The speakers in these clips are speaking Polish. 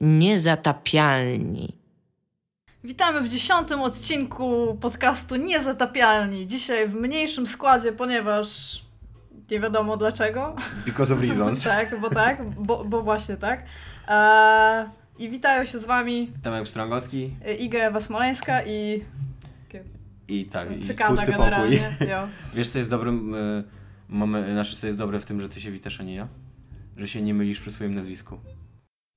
niezatapialni. Witamy w dziesiątym odcinku podcastu Niezatapialni. Dzisiaj w mniejszym składzie, ponieważ nie wiadomo dlaczego. Because of reasons. tak, bo tak, bo, bo właśnie tak. Eee, I witają się z wami Tomek Strągowski Iga Ewa Smoleńska i i tak, i cykada pusty generalnie. pokój. Wiesz co jest dobrym, y, moment, znaczy co jest dobre w tym, że ty się witasz, a nie ja? Że się nie mylisz przy swoim nazwisku.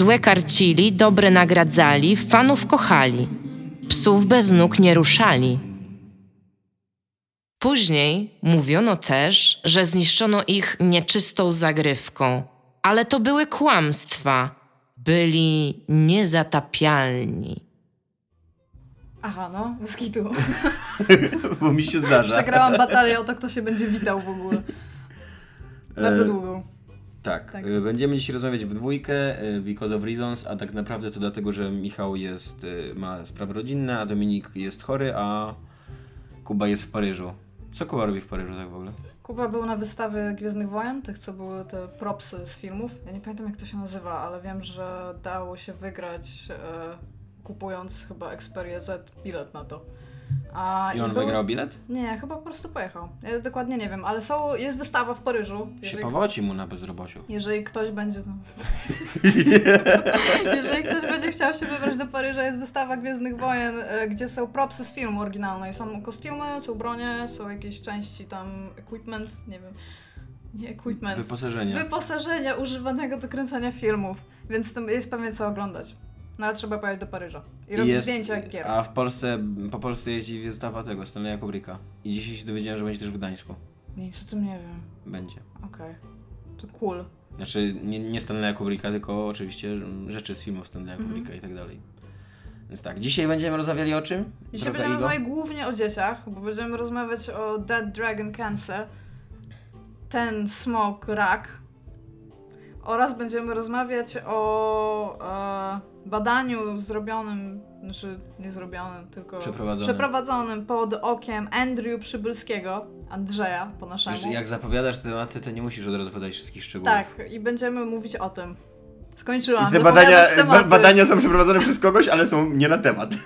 Złe karcili, dobre nagradzali, fanów kochali. Psów bez nóg nie ruszali. Później mówiono też, że zniszczono ich nieczystą zagrywką, ale to były kłamstwa. Byli niezatapialni. Aha, no, bez kitu. Bo mi się zdarza. Przegrałam batalię o to, kto się będzie witał w ogóle. Bardzo E, długą. Tak, Tak. y, będziemy dzisiaj rozmawiać w dwójkę, y, because of reasons, a tak naprawdę to dlatego, że Michał jest, y, ma sprawy rodzinne, a Dominik jest chory, a Kuba jest w Paryżu. Co Kuba robi w Paryżu tak w ogóle? Kuba był na wystawie Gwiezdnych Wojen, tych co były te propsy z filmów. Ja nie pamiętam jak to się nazywa, ale wiem, że dało się wygrać e, kupując chyba Xperia Z bilet na to. A, I on był- wygrał bilet? Nie, chyba po prostu pojechał. Ja dokładnie nie wiem, ale są, jest wystawa w Paryżu. Się Jeżeli, powoci mu na bezrobociu. jeżeli ktoś będzie to... jeżeli ktoś będzie chciał się wybrać do Paryża, jest wystawa Gwiezdnych Wojen, e, gdzie są propsy z filmu oryginalnej. Są kostiumy, są bronie, są jakieś części tam, equipment, nie wiem. Nie equipment. Wyposażenie. Wyposażenia używanego do kręcenia filmów, więc to jest pewnie co oglądać. No ale trzeba pojechać do Paryża i robić jest- zdjęcia gier. A w Polsce, po Polsce jeździ wystawa tego, Stanleya Kubricka. I dzisiaj się dowiedziałem, że będzie też w Gdańsku. Nic o tym nie wiem. Będzie. Okej. To cool. Znaczy, nie, nie Stanleya Kubricka, tylko oczywiście mm, rzeczy z filmów Stanleya Mhm. Kubricka i tak dalej. Więc tak, dzisiaj będziemy rozmawiali o czym? Dzisiaj będziemy rozmawiać głównie o dzieciach, bo będziemy rozmawiać o Dead Dragon Cancer, ten smoke rak oraz będziemy rozmawiać o e, badaniu zrobionym, znaczy nie zrobionym, tylko Przeprowadzonym. przeprowadzonym pod okiem Andrew Przybylskiego, Andrzeja po naszemu. Wiesz, jak zapowiadasz tematy, to nie musisz od razu podać wszystkich szczegółów. Tak, i będziemy mówić o tym. Skończyłam. I te badania, ba- badania są przeprowadzone przez kogoś, ale są nie na temat.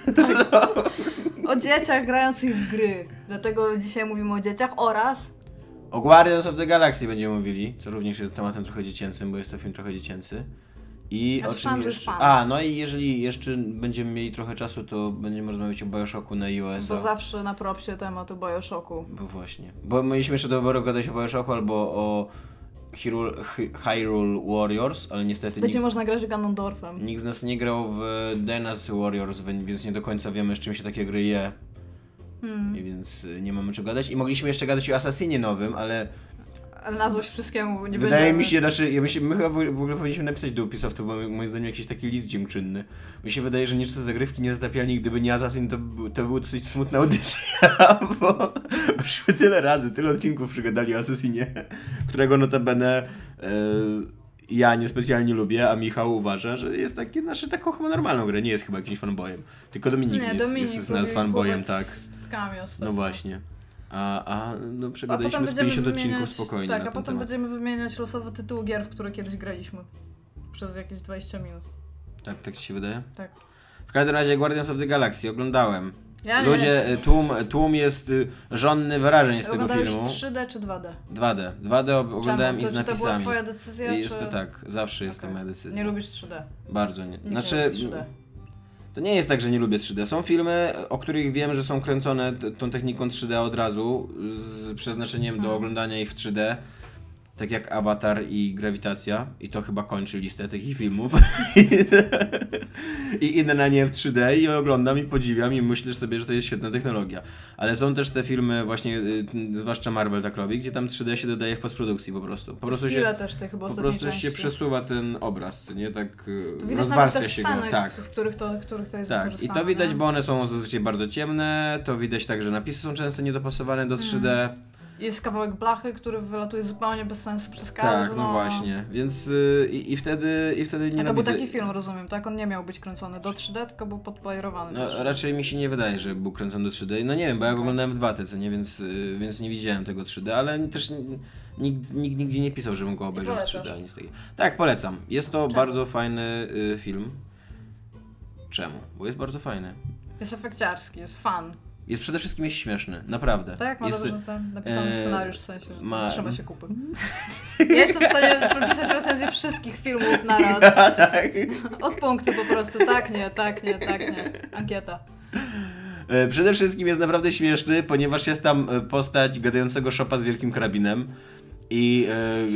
O dzieciach grających w gry. Dlatego dzisiaj mówimy o dzieciach oraz O Guardians of the Galaxy będziemy mówili, co również jest tematem trochę dziecięcym, bo jest to film trochę dziecięcy. I Ja o czym jeszcze? A, no i jeżeli jeszcze będziemy mieli trochę czasu, to będziemy rozmawiać o Bioshocku na iOS. Bo zawsze na propsie tematu Bioshocku. Bo właśnie. Bo mieliśmy jeszcze do wyboru gadać o Bioshocku albo o Hyrule, Hy- Hyrule Warriors, ale niestety Będzie nikt, można grać Ganondorfem. nikt z nas nie grał w Dynasty Warriors, więc nie do końca wiemy z czym się takie gry je. Hmm. I więc y, nie mamy czego gadać. I mogliśmy jeszcze gadać o Assassinie nowym, Ale na złość wszystkiemu nie wydaje będziemy. mi się, znaczy, ja myślę, my chyba w ogóle powinniśmy napisać do Ubisoftu, bo moim zdaniem jakiś taki list dziękczynny. Mi się wydaje, że niczego zagrywki nie zatapialni, gdyby nie Assassin, to, to była dosyć smutna audycja, bo już tyle razy, tyle odcinków przygadali o Assassinie, którego notabene e, ja niespecjalnie lubię, a Michał uważa, że jest taki, znaczy taką chyba normalną grę, nie jest chyba jakimś fanboyem. Tylko Dominik, Nie, jest, Dominik jest z nas fanboyem, tak. No właśnie. A, a no A przegadaliśmy potem z będziemy 50 odcinków wymieniać, spokojnie Tak, a potem temat. będziemy wymieniać losowe tytuły gier, w które kiedyś graliśmy. Przez jakieś 20 minut. Tak, tak ci się wydaje? Tak. W każdym razie Guardians of the Galaxy oglądałem. Ja nie Ludzie, y, tłum, tłum jest y, żonny wyrażeń z tego filmu. 3D czy 2D? 2D. 2D ob- oglądałem Czemu? i z to, Czy to była napisami. twoja decyzja, I jest czy... to tak, zawsze jest Okej. to moja decyzja. Nie lubisz 3D. Bardzo nie. Nikt Znaczy, nie lubi 3D. To nie jest tak, że nie lubię 3D. Są filmy, o których wiem, że są kręcone tą techniką 3D od razu, z przeznaczeniem do Mhm. oglądania ich w 3D. Tak jak Avatar i Grawitacja i to chyba kończy listę takich filmów i idę na nie w 3D i oglądam i podziwiam i myślę sobie, że to jest świetna technologia. Ale są też te filmy właśnie, y, zwłaszcza Marvel tak robi, gdzie tam 3D się dodaje w postprodukcji po prostu. Po prostu się, też tych chyba po prostu się przesuwa ten obraz, nie? Tak y, To te rozwarstwia się go. Tak. w których to, w których to jest Tak, i to widać, nie? bo one są zazwyczaj bardzo ciemne, to widać tak, że napisy są często niedopasowane do 3D. Jest kawałek blachy, który wylatuje zupełnie bez sensu przez kadr. Tak, no właśnie, więc y, i, wtedy i wtedy A to był taki film, rozumiem, tak? On nie miał być kręcony do 3D, tylko był podbajerowany. do No, 3D. raczej mi się nie wydaje, że był kręcony do 3D. No nie wiem, bo ja go oglądałem w 2 co nie, więc, y, więc nie widziałem tego 3D, ale też nikt, nikt nigdzie nie pisał, żebym go obejrzał w polecasz? 3D, nic takiego. Tak, polecam. Jest to Czemu? bardzo fajny y, film. Czemu? Bo jest bardzo fajny. Jest efekciarski, jest fan. Jest przede wszystkim jest śmieszny, naprawdę. Tak? Ma jest, dobrze ten napisany e, scenariusz, w sensie, że ma- trzyma się kupy. Ja jestem w stanie napisać recenzję wszystkich filmów na raz. tak. Od punktu po prostu. Tak, nie, tak, nie, tak, nie. Ankieta. E, Przede wszystkim jest naprawdę śmieszny, ponieważ jest tam e, postać gadającego szopa z wielkim karabinem i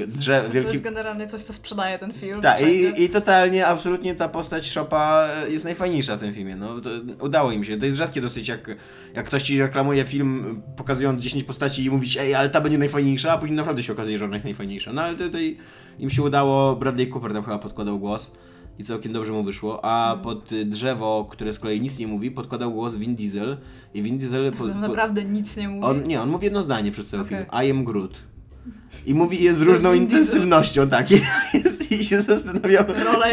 e, drze, To wielki... jest generalnie coś, co sprzedaje ten film. Tak, i, i totalnie, absolutnie ta postać Szopa jest najfajniejsza w tym filmie. No, to udało im się. To jest rzadkie dosyć, jak, jak ktoś ci reklamuje film, pokazując 10 postaci i mówić, ej, ale ta będzie najfajniejsza, a później naprawdę się okazuje, że ona jest najfajniejsza. No ale tutaj im się udało, Bradley Cooper tam chyba podkładał głos i całkiem dobrze mu wyszło, a Mhm. pod y, drzewo, które z kolei nic nie mówi, podkładał głos Vin Diesel i Vin Diesel... To naprawdę nic nie mówi. on, nie, on mówi jedno zdanie przez cały Okej. film. I am Groot. I mówi je z różną intensywnością, tak. I, i się zastanawiam,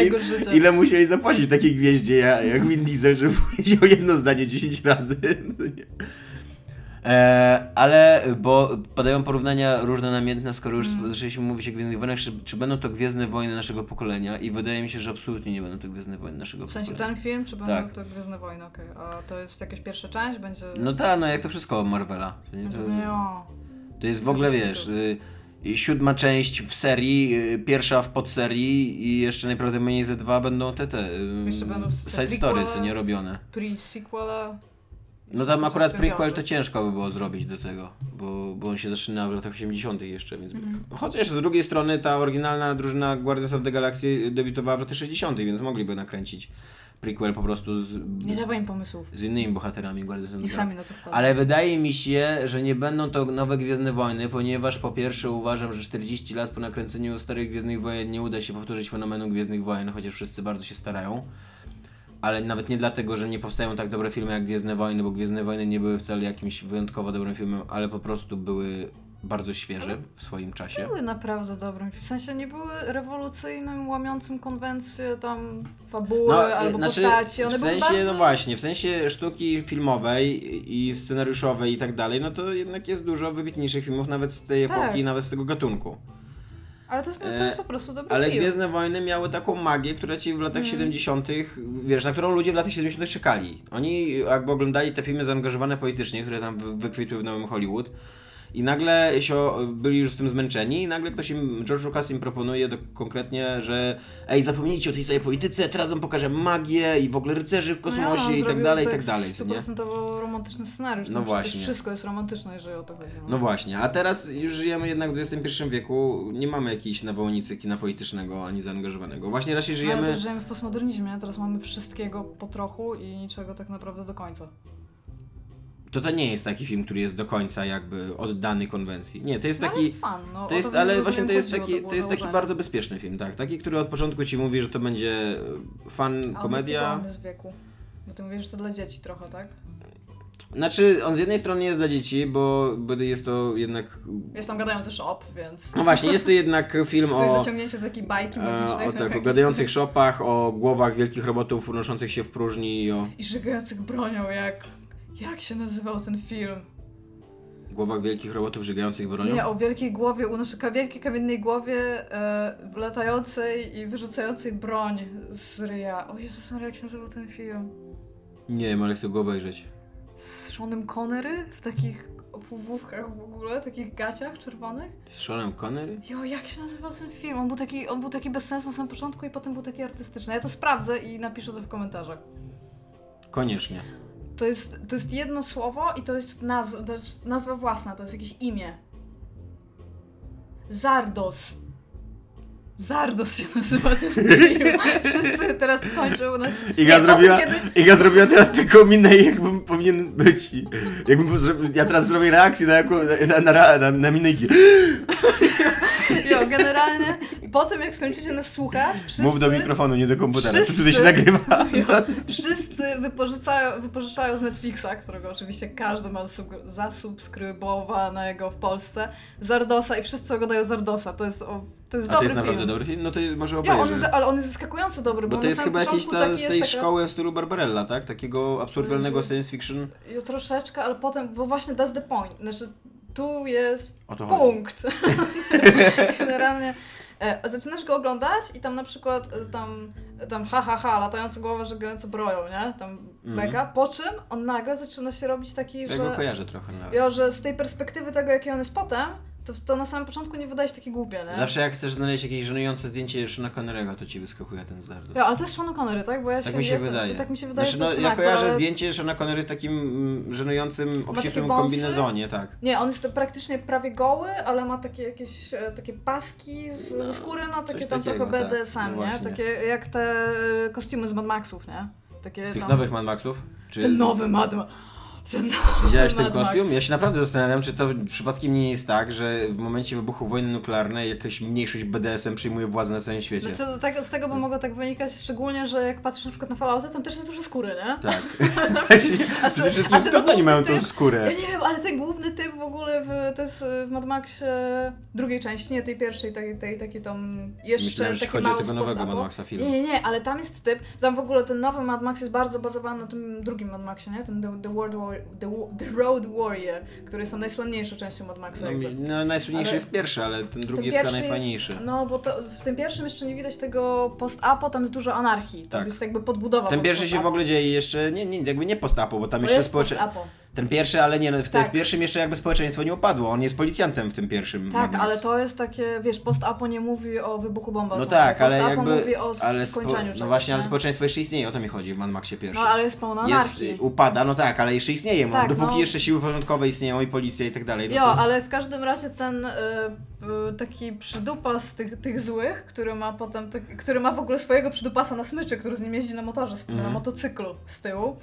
il- ile musieli zapłacić takiej gwieździe jak, Vin Diesel, żeby powiedział jedno zdanie 10 razy. No. E, ale, bo podają porównania różne namiętne, skoro już Mm. zaczęliśmy mówić o Gwiezdnych Wojnach, czy, czy będą to Gwiezdne Wojny naszego pokolenia i wydaje mi się, że absolutnie nie będą to Gwiezdne Wojny naszego W sensie pokolenia. ten film, czy będą Tak. to Gwiezdne Wojny, okej. A to jest jakaś pierwsza część? Będzie... No tak, no jak to wszystko Marvela. To, nie- No to, pewnie o. To jest w ogóle, wiesz, y, siódma część w serii, y, pierwsza w podserii i jeszcze najprawdopodobniej ze dwa będą te, te y, Jeszcze będą te side story, co nie robione. Pre-sequela. No tam akurat prequel to ciężko by było zrobić do tego, bo, bo on się zaczyna w latach 80 jeszcze, więc... Mhm. Chociaż z drugiej strony ta oryginalna drużyna Guardians of the Galaxy debiutowała w latach 60 więc mogliby nakręcić prequel po prostu z, Nie dawaj im pomysłów. z innymi bohaterami Guardians of sami na to wpadną. Ale wydaje mi się, że nie będą to nowe Gwiezdne Wojny, ponieważ po pierwsze uważam, że 40 lat po nakręceniu starych Gwiezdnych Wojen nie uda się powtórzyć fenomenu Gwiezdnych Wojen, chociaż wszyscy bardzo się starają. Ale nawet nie dlatego, że nie powstają tak dobre filmy jak Gwiezdne Wojny, bo Gwiezdne Wojny nie były wcale jakimś wyjątkowo dobrym filmem, ale po prostu były bardzo świeże w swoim czasie. Były naprawdę dobrym. W sensie nie były rewolucyjnym, łamiącym konwencje, tam fabuły albo postaci. One w były sensie, bardzo... no właśnie, w sensie sztuki filmowej i scenariuszowej i tak dalej, no to jednak jest dużo wybitniejszych filmów nawet z tej Tak. epoki, nawet z tego gatunku. Ale to jest, to jest po prostu dobry Ale film. Gwiezdne Wojny miały taką magię, która ci w latach Mm. 70., wiesz, na którą ludzie w latach 70. czekali. Oni jakby oglądali te filmy zaangażowane politycznie, które tam wy- wykwitły w Nowym Hollywood. I nagle się byli już z tym zmęczeni i nagle ktoś im, George Lucas im proponuje do, konkretnie, że ej, zapomnijcie o tej całej polityce, teraz wam pokażę magię i w ogóle rycerzy w No ja, on kosmosie i tak dalej, i tak dalej, co nie? Stuprocentowo romantyczny scenariusz. No No właśnie. Wszystko jest romantyczne, jeżeli o to chodzi. No właśnie, a teraz już żyjemy jednak w XXI wieku, nie mamy jakiejś nawałnicy kina politycznego ani zaangażowanego. Właśnie raczej No, ale żyjemy... też żyjemy w postmodernizmie, teraz mamy wszystkiego po trochu i niczego tak naprawdę do końca. To to nie jest taki film, który jest do końca jakby oddany konwencji. Nie, to jest No, ale taki. jest fan, no. To o jest, to, ale właśnie to jest taki, było to jest taki bardzo bezpieczny film, tak. Taki, który od początku ci mówi, że to będzie e, fan, A komedia. on jest wieku? Bo ty mówisz, że to dla dzieci trochę, tak? Znaczy, on z jednej strony jest dla dzieci, bo, jest to jednak. Jest tam gadający shop, więc... No właśnie, jest to jednak film To jest o. zaciągnięcie do takiej bajki E, magicznej. o tak, o gadających szopach, o głowach wielkich robotów unoszących się w próżni i o I żygających bronią, jak... Jak się nazywał ten film? głowach wielkich robotów żygających bronią. Nie, o wielkiej głowie, unoszę wielkiej kamiennej głowie e, latającej i wyrzucającej broń z ryja. O Jezus Maria, jak się nazywał ten film? Nie wiem, ale chcę go obejrzeć. Z Seanem Connery? W takich opuwówkach w ogóle, takich gaciach czerwonych? Z Seanem Connery? Jo, jak się nazywał ten film? On był taki, on był taki bez sensu na samym początku i potem był taki artystyczny. Ja to sprawdzę i napiszę to w komentarzach. Koniecznie. To jest, to jest jedno słowo i to jest, naz, to jest nazwa własna, to jest jakieś imię. Zardos. Zardos się nazywa ten film. Wszyscy teraz kończą u nas. Iga zrobiła, Kiedy... Iga zrobiła teraz tylko minę, jakbym powinien być. Jakbym, ja teraz zrobię reakcję na, jaką, na, na, na, na minę Igi. Jo, generalnie po tym jak skończycie nas słuchać, wszyscy... Mów do mikrofonu, nie do komputera. To wszyscy- wtedy się nagrywa. Wszyscy wypożyczają, wypożyczają z Netflixa, którego oczywiście każdy ma zasub- zasubskrybowanego w Polsce, Zardosa i wszyscy oglądają Zardosa. To jest, o, to jest A to jest naprawdę film. dobry film? No to może Ja, on obejrzę. jest, ale on jest zaskakująco dobry, Bo bo, to jest chyba jakiś ta, z tej jest taka- szkoły w stylu Barbarella, tak? Takiego absurdalnego Jezu. science fiction. Jo, troszeczkę, ale potem, bo właśnie that's the point. Znaczy, tu jest to punkt. Generalnie zaczynasz go oglądać i tam na przykład e, tam, tam ha ha ha, latające głowy, żegnające broją, nie? Tam Mhm. mega. Po czym on nagle zaczyna się robić taki, Ja że... go kojarzę trochę nawet. Jo, że z tej perspektywy tego, jaki on jest potem, to, to na samym początku nie wydaje się takie głupie, nie? Zawsze jak chcesz znaleźć jakieś żenujące zdjęcie Shona Connerego, to ci wyskakuje ten zardos. Ja, ale to jest Sean Connery, tak? Bo ja Tak się, mi się ja, wydaje. To, tak mi się wydaje, znaczy, to no, ja kojarzę ale- zdjęcie Shona Connery w takim mm, żenującym, obcisłym kombinezonie, tak. Nie, on jest praktycznie prawie goły, ale ma takie jakieś e, takie paski z, No, ze skóry, no takie tam takiego, trochę tak. BDSM, No nie? Takie jak te e, kostiumy z Mad Maxów, nie? Takie, Z tych no, nowych Mad Maxów? Czy Ten nowy Mad Max. Ten widziałeś ten kostium? Ja się naprawdę zastanawiam, czy to przypadkiem nie jest tak, że w momencie wybuchu wojny nuklearnej jakaś mniejszość BDSM przyjmuje władzę na całym świecie. Znaczy, do tego, z tego by mogło tak wynikać, szczególnie, że jak patrzysz na przykład na Fallouta, tam też jest dużo skóry, nie? Tak. Przede wszystkim skąd oni mają tą skórę? Ja nie wiem, ale ten główny typ ogóle w, to jest w Mad Maxie drugiej części, nie tej pierwszej, tej, tej, taki tam jeszcze Myślałem, taki mały tego nowego. Mad Maxa film. Nie, nie, nie, ale tam jest typ, tam w ogóle ten nowy Mad Max jest bardzo bazowany na tym drugim Mad Maxie, nie? Ten The, the, World War, the, the Road Warrior, który jest tam najsłynniejszą częścią Mad Maxa. No, no najsłynniejszy Ale- jest pierwszy, ale ten drugi Ten jest chyba najfajniejszy. no, bo to, w tym pierwszym jeszcze nie widać tego post-apo, tam jest dużo anarchii. To Tak. jest jakby podbudowa Ten pod pierwszy się w ogóle dzieje jeszcze, nie, nie, jakby nie post-apo, bo tam To jeszcze jest społecze... Ten pierwszy, ale nie, no, w, te, Tak. w pierwszym jeszcze jakby społeczeństwo nie upadło, on jest policjantem w tym pierwszym Tak, ale to jest takie, wiesz, post-apo nie mówi o wybuchu bomby No atomowej. tak, ale post-apo jakby... mówi o ale spo, skończeniu No czegoś, właśnie, ale nie? społeczeństwo jeszcze istnieje, o to mi chodzi w Mad Maxie pierwszym. No ale jest pełno jest, anarchii. y, upada, no tak, ale jeszcze istnieje, Tak, dopóki no. jeszcze siły porządkowe istnieją i policja i tak dalej. No Jo, to... ale w każdym razie ten y, y, taki przydupas tych, tych złych, który ma potem, tak- który ma w ogóle swojego przydupasa na smyczy, który z nim jeździ na motorze, z- na Mhm. motocyklu z tyłu,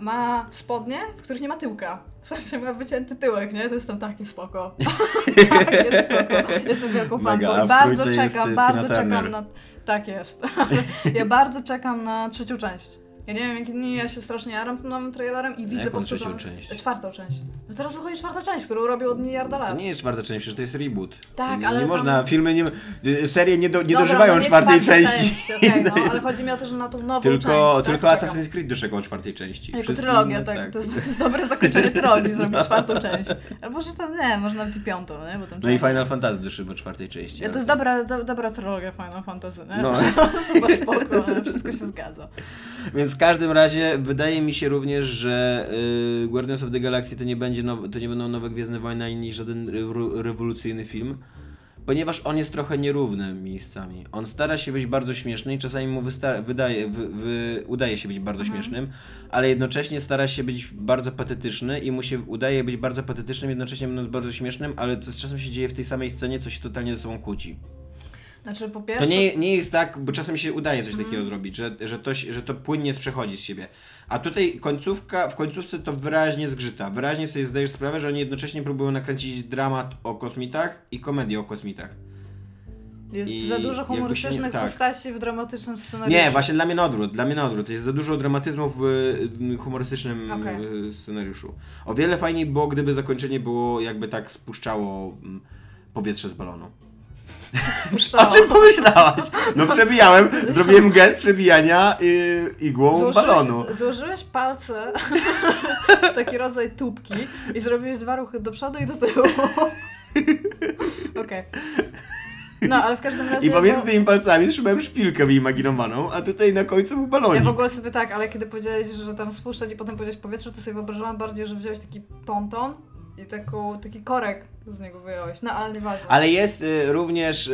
ma spodnie, w których nie ma tyłka. W sensie ma wycięty tyłek, nie? To jest tam takie spoko. tak, jest spoko. Jestem wielką fanką. bardzo czekam, bardzo czekam na... Tak jest. ja bardzo czekam na trzecią część. Ja nie wiem, jakie dni ja się strasznie jaram tym nowym trailerem i widzę jaką powtórzone... trzecią część? Czwartą część. No teraz wychodzi czwarta część, którą robią od miliarda lat. To nie jest czwarta część, przecież to jest reboot. Tak, nie, ale nie tam- można, filmy nie, y, serie nie, do, nie Dobra, dożywają no nie czwartej czwarta części. Część, okej, no, ale chodzi mi o to, że na tą nową tylko część. tylko tak, czekam. Assassin's Creed doczekał czwartej części. Jako Wszystkie trylogia, inne, tak. To, jest, to jest dobre zakończenie trylogii, zrobić czwartą część. Albo że tam, nie, może nawet i piątą, nie? Bo tam No i Final Fantasy doszło czwartej części. Ja, to jest dobra, do, dobra trylogia Final Fantasy, nie? No. To super spoko, ale wszystko się zgadza. Więc w każdym razie wydaje mi się również, że y, Guardians of the Galaxy to nie, będzie now, to nie będą nowe Gwiezdne Wojny ani żaden rewo- rewolucyjny film, ponieważ on jest trochę nierówny miejscami. On stara się być bardzo śmieszny i czasami mu wydaje, wy, wy, udaje się być bardzo Mhm. śmiesznym, ale jednocześnie stara się być bardzo patetyczny i mu się udaje być bardzo patetycznym, jednocześnie będąc bardzo śmiesznym, ale to z czasem się dzieje w tej samej scenie, co się totalnie ze sobą kłóci. Znaczy, po pierwsze... To nie, nie jest tak, bo czasem się udaje coś takiego zrobić, że, że, to, że to płynnie przechodzi z siebie. A tutaj końcówka, w końcówce to wyraźnie zgrzyta. Wyraźnie sobie zdajesz sprawę, że oni jednocześnie próbują nakręcić dramat o kosmitach i komedię o kosmitach. Jest i za dużo się nie- humorystycznych tak. postaci w dramatycznym scenariuszu. Nie, właśnie dla mnie na odwrót, dla mnie na odwrót. Jest za dużo dramatyzmu w y, humorystycznym Okej. y, scenariuszu. O wiele fajniej było, gdyby zakończenie było jakby tak spuszczało mm, powietrze z balonu. Spuszczała. O czym pomyślałaś? No przebijałem, zrobiłem gest przebijania y, igłą Złożyłeś, balonu. złożyłeś palce w taki rodzaj tubki i zrobiłeś dwa ruchy do przodu i do tyłu. Okej. No, ale w każdym razie... I pomiędzy bo- tymi palcami trzymałem szpilkę wyimaginowaną, a tutaj na końcu był Ja balonik. w ogóle sobie tak, ale kiedy powiedziałeś, że tam spuszczać i potem powiedziałeś powietrze, to sobie wyobrażałam bardziej, że wziąłeś taki ponton i taką, taki korek z niego wyjąłeś. No, ale nieważne. Ale jest y, również y,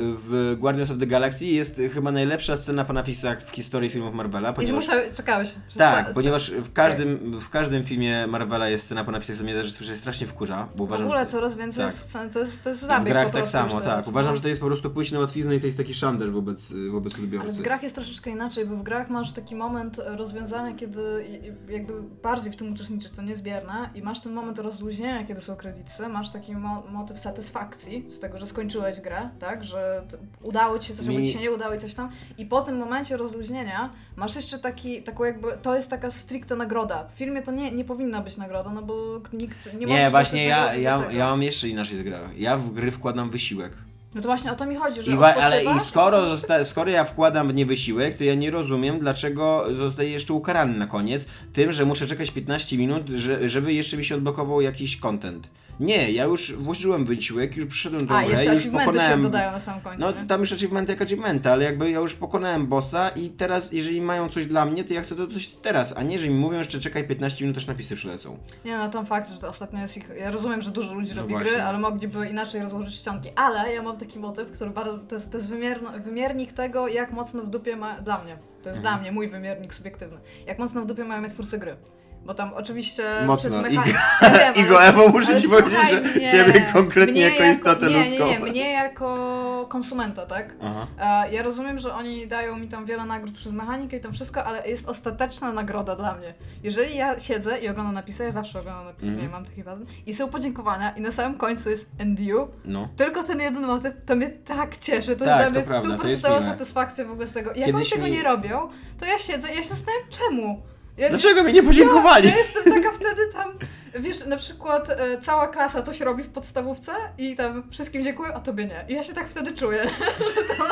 w Guardians of the Galaxy jest y, chyba najlepsza scena po napisach w historii filmów Marvela. I Ponieważ, musiał, czekałeś. Przez tak, sa- ponieważ w każdym, w każdym filmie Marvela jest scena po napisach, co mnie też słyszę, strasznie wkurza, bo W uważam, ogóle że... coraz więcej tak. scen, to jest, to jest w zabieg grach po tak prostu samo, tak. teraz, Uważam, no. że to jest po prostu pójść na łatwiznę i to jest taki szantaż wobec, wobec odbiorcy. Ale w grach jest troszeczkę inaczej, bo w grach masz taki moment rozwiązania, kiedy i- i jakby bardziej w tym uczestniczysz, to niezbierne i masz ten moment rozluźnienia, kiedy są kredyty, masz taki mo motyw satysfakcji z tego, że skończyłeś grę, tak, że udało ci się coś, Mi- albo ci się nie udało i coś tam i po tym momencie rozluźnienia masz jeszcze taki, taką jakby, to jest taka stricte nagroda. W filmie to nie, nie powinna być nagroda, no bo nikt nie może Nie, właśnie ja, ja, ja mam jeszcze inaczej z grach. Ja w gry wkładam wysiłek. No to właśnie o to mi chodzi, że I ale i skoro, skoro ja wkładam w nie wysiłek, to ja nie rozumiem, dlaczego zostaję jeszcze ukarany na koniec tym, że muszę czekać 15 minut, że, żeby jeszcze mi się odblokował jakiś content. Nie, ja już włożyłem wysiłek, już przyszedłem do A, jeszcze już pokonałem... się dodają na samym końcu, No nie? tam już achievementy jak achievementy, ale jakby ja już pokonałem bossa i teraz jeżeli mają coś dla mnie, to ja chcę to coś teraz, a nie, że mi mówią jeszcze czekaj 15 minut, też napisy przylecą. Nie no, tam fakt, że to ostatnio jest ich... Ja rozumiem, że dużo ludzi No robi właśnie. gry, ale mogliby inaczej rozłożyć ścianki. Ale ja mam taki motyw, który bardzo... To jest, to jest wymierno, wymiernik tego, jak mocno w dupie ma... Dla mnie. To jest Mhm. dla mnie mój wymiernik subiektywny. Jak mocno w dupie mają mnie twórcy gry. Bo tam oczywiście Mocno. przez mechanikę... Ja Igo, Ewo, muszę ci powiedzieć, że mnie, ciebie konkretnie mnie jako istotę nie, ludzką. Nie, nie, mnie jako konsumenta, tak? Aha. E, Ja rozumiem, że oni dają mi tam wiele nagród przez mechanikę i tam wszystko, ale jest ostateczna nagroda dla mnie. Jeżeli ja siedzę i oglądam napisy, ja zawsze oglądam napisy, Mhm. nie mam takich ważnych, i są podziękowania i na samym końcu jest and you, No. tylko ten jeden motyw, to mnie tak cieszy, to Tak, jest dla mnie stuprocentowa satysfakcja w ogóle z tego. Jak Kiedyś oni tego mi- nie robią, to ja siedzę i ja się zastanawiam czemu. Ja, Dlaczego mi nie podziękowali? ja jestem taka wtedy tam, wiesz, na przykład e, cała klasa coś robi w podstawówce i tam wszystkim dziękuję, a tobie nie. I ja się tak wtedy czuję, że to,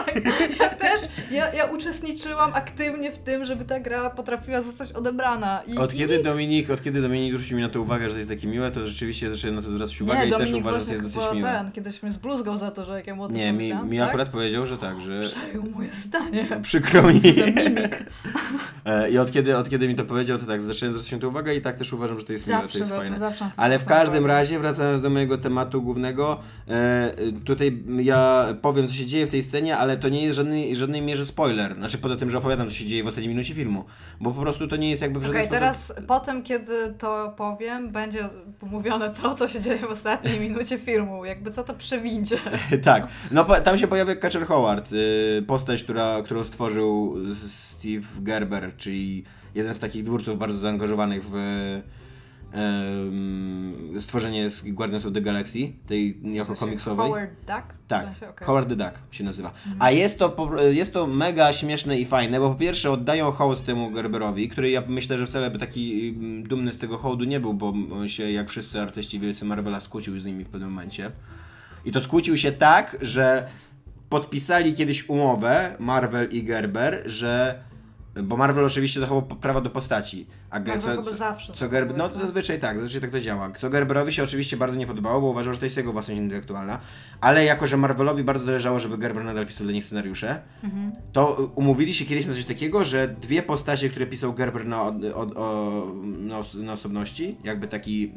ja też, ja, ja uczestniczyłam aktywnie w tym, żeby ta gra potrafiła zostać odebrana. I, Od i kiedy nic. Dominik, od kiedy Dominik zwrócił mi na to uwagę, że to jest takie miłe, to rzeczywiście zacząłem na to zwracać uwagę nie, i też Dominik uważam, że to jest dosyć miłe. ten, kiedyś mnie zbluzgał za to, że jak ja młody Nie, mi, mi tak? akurat powiedział, że tak, że Przejął moje zdanie. przykro mi. E, I od kiedy, od kiedy mi to powiedział, to tak, zacząłem zwracać na to uwagę i tak też uważam, że to jest miłe, to Zawsze, jest do- fajne. zawsze Ale w każdym razie, wracając do mojego tematu głównego, e, tutaj ja powiem, co się dzieje w tej scenie, ale to nie jest żadnej, żadnej mierze spoiler. Znaczy, poza tym, że opowiadam, co się dzieje w ostatniej minucie filmu. Bo po prostu to nie jest jakby w żaden Okej, sposób... teraz potem, kiedy to powiem, będzie pomówione to, co się dzieje w ostatniej minucie filmu. Jakby co to przewindzie. tak. No po- tam się pojawia Catcher Howard, y, postać, która, którą stworzył Steve Gerber, czyli jeden z takich twórców bardzo zaangażowanych w stworzenie z Guardians of the Galaxy, tej jako komiksowej. Howard Duck? Tak, W sensie, okej. Howard the Duck się nazywa. A jest to, jest to mega śmieszne i fajne, bo po pierwsze oddają hołd temu Gerberowi, który ja myślę, że wcale by taki mm, dumny z tego hołdu nie był, bo on się jak wszyscy artyści wielcy Marvela skłócił z nimi w pewnym momencie. I to skłócił się tak, że podpisali kiedyś umowę Marvel i Gerber, że bo Marvel oczywiście zachował p- prawa do postaci. A Marvel co, chyba co, zawsze co Gerber, no to zazwyczaj tak, zazwyczaj tak to działa. Co Gerberowi się oczywiście bardzo nie podobało, bo uważał, że to jest jego własność intelektualna, ale jako, że Marvelowi bardzo zależało, żeby Gerber nadal pisał dla nich scenariusze, Mhm. to umówili się kiedyś na coś takiego, że dwie postacie, które pisał Gerber na, od, od, o, na, os, na osobności, jakby taki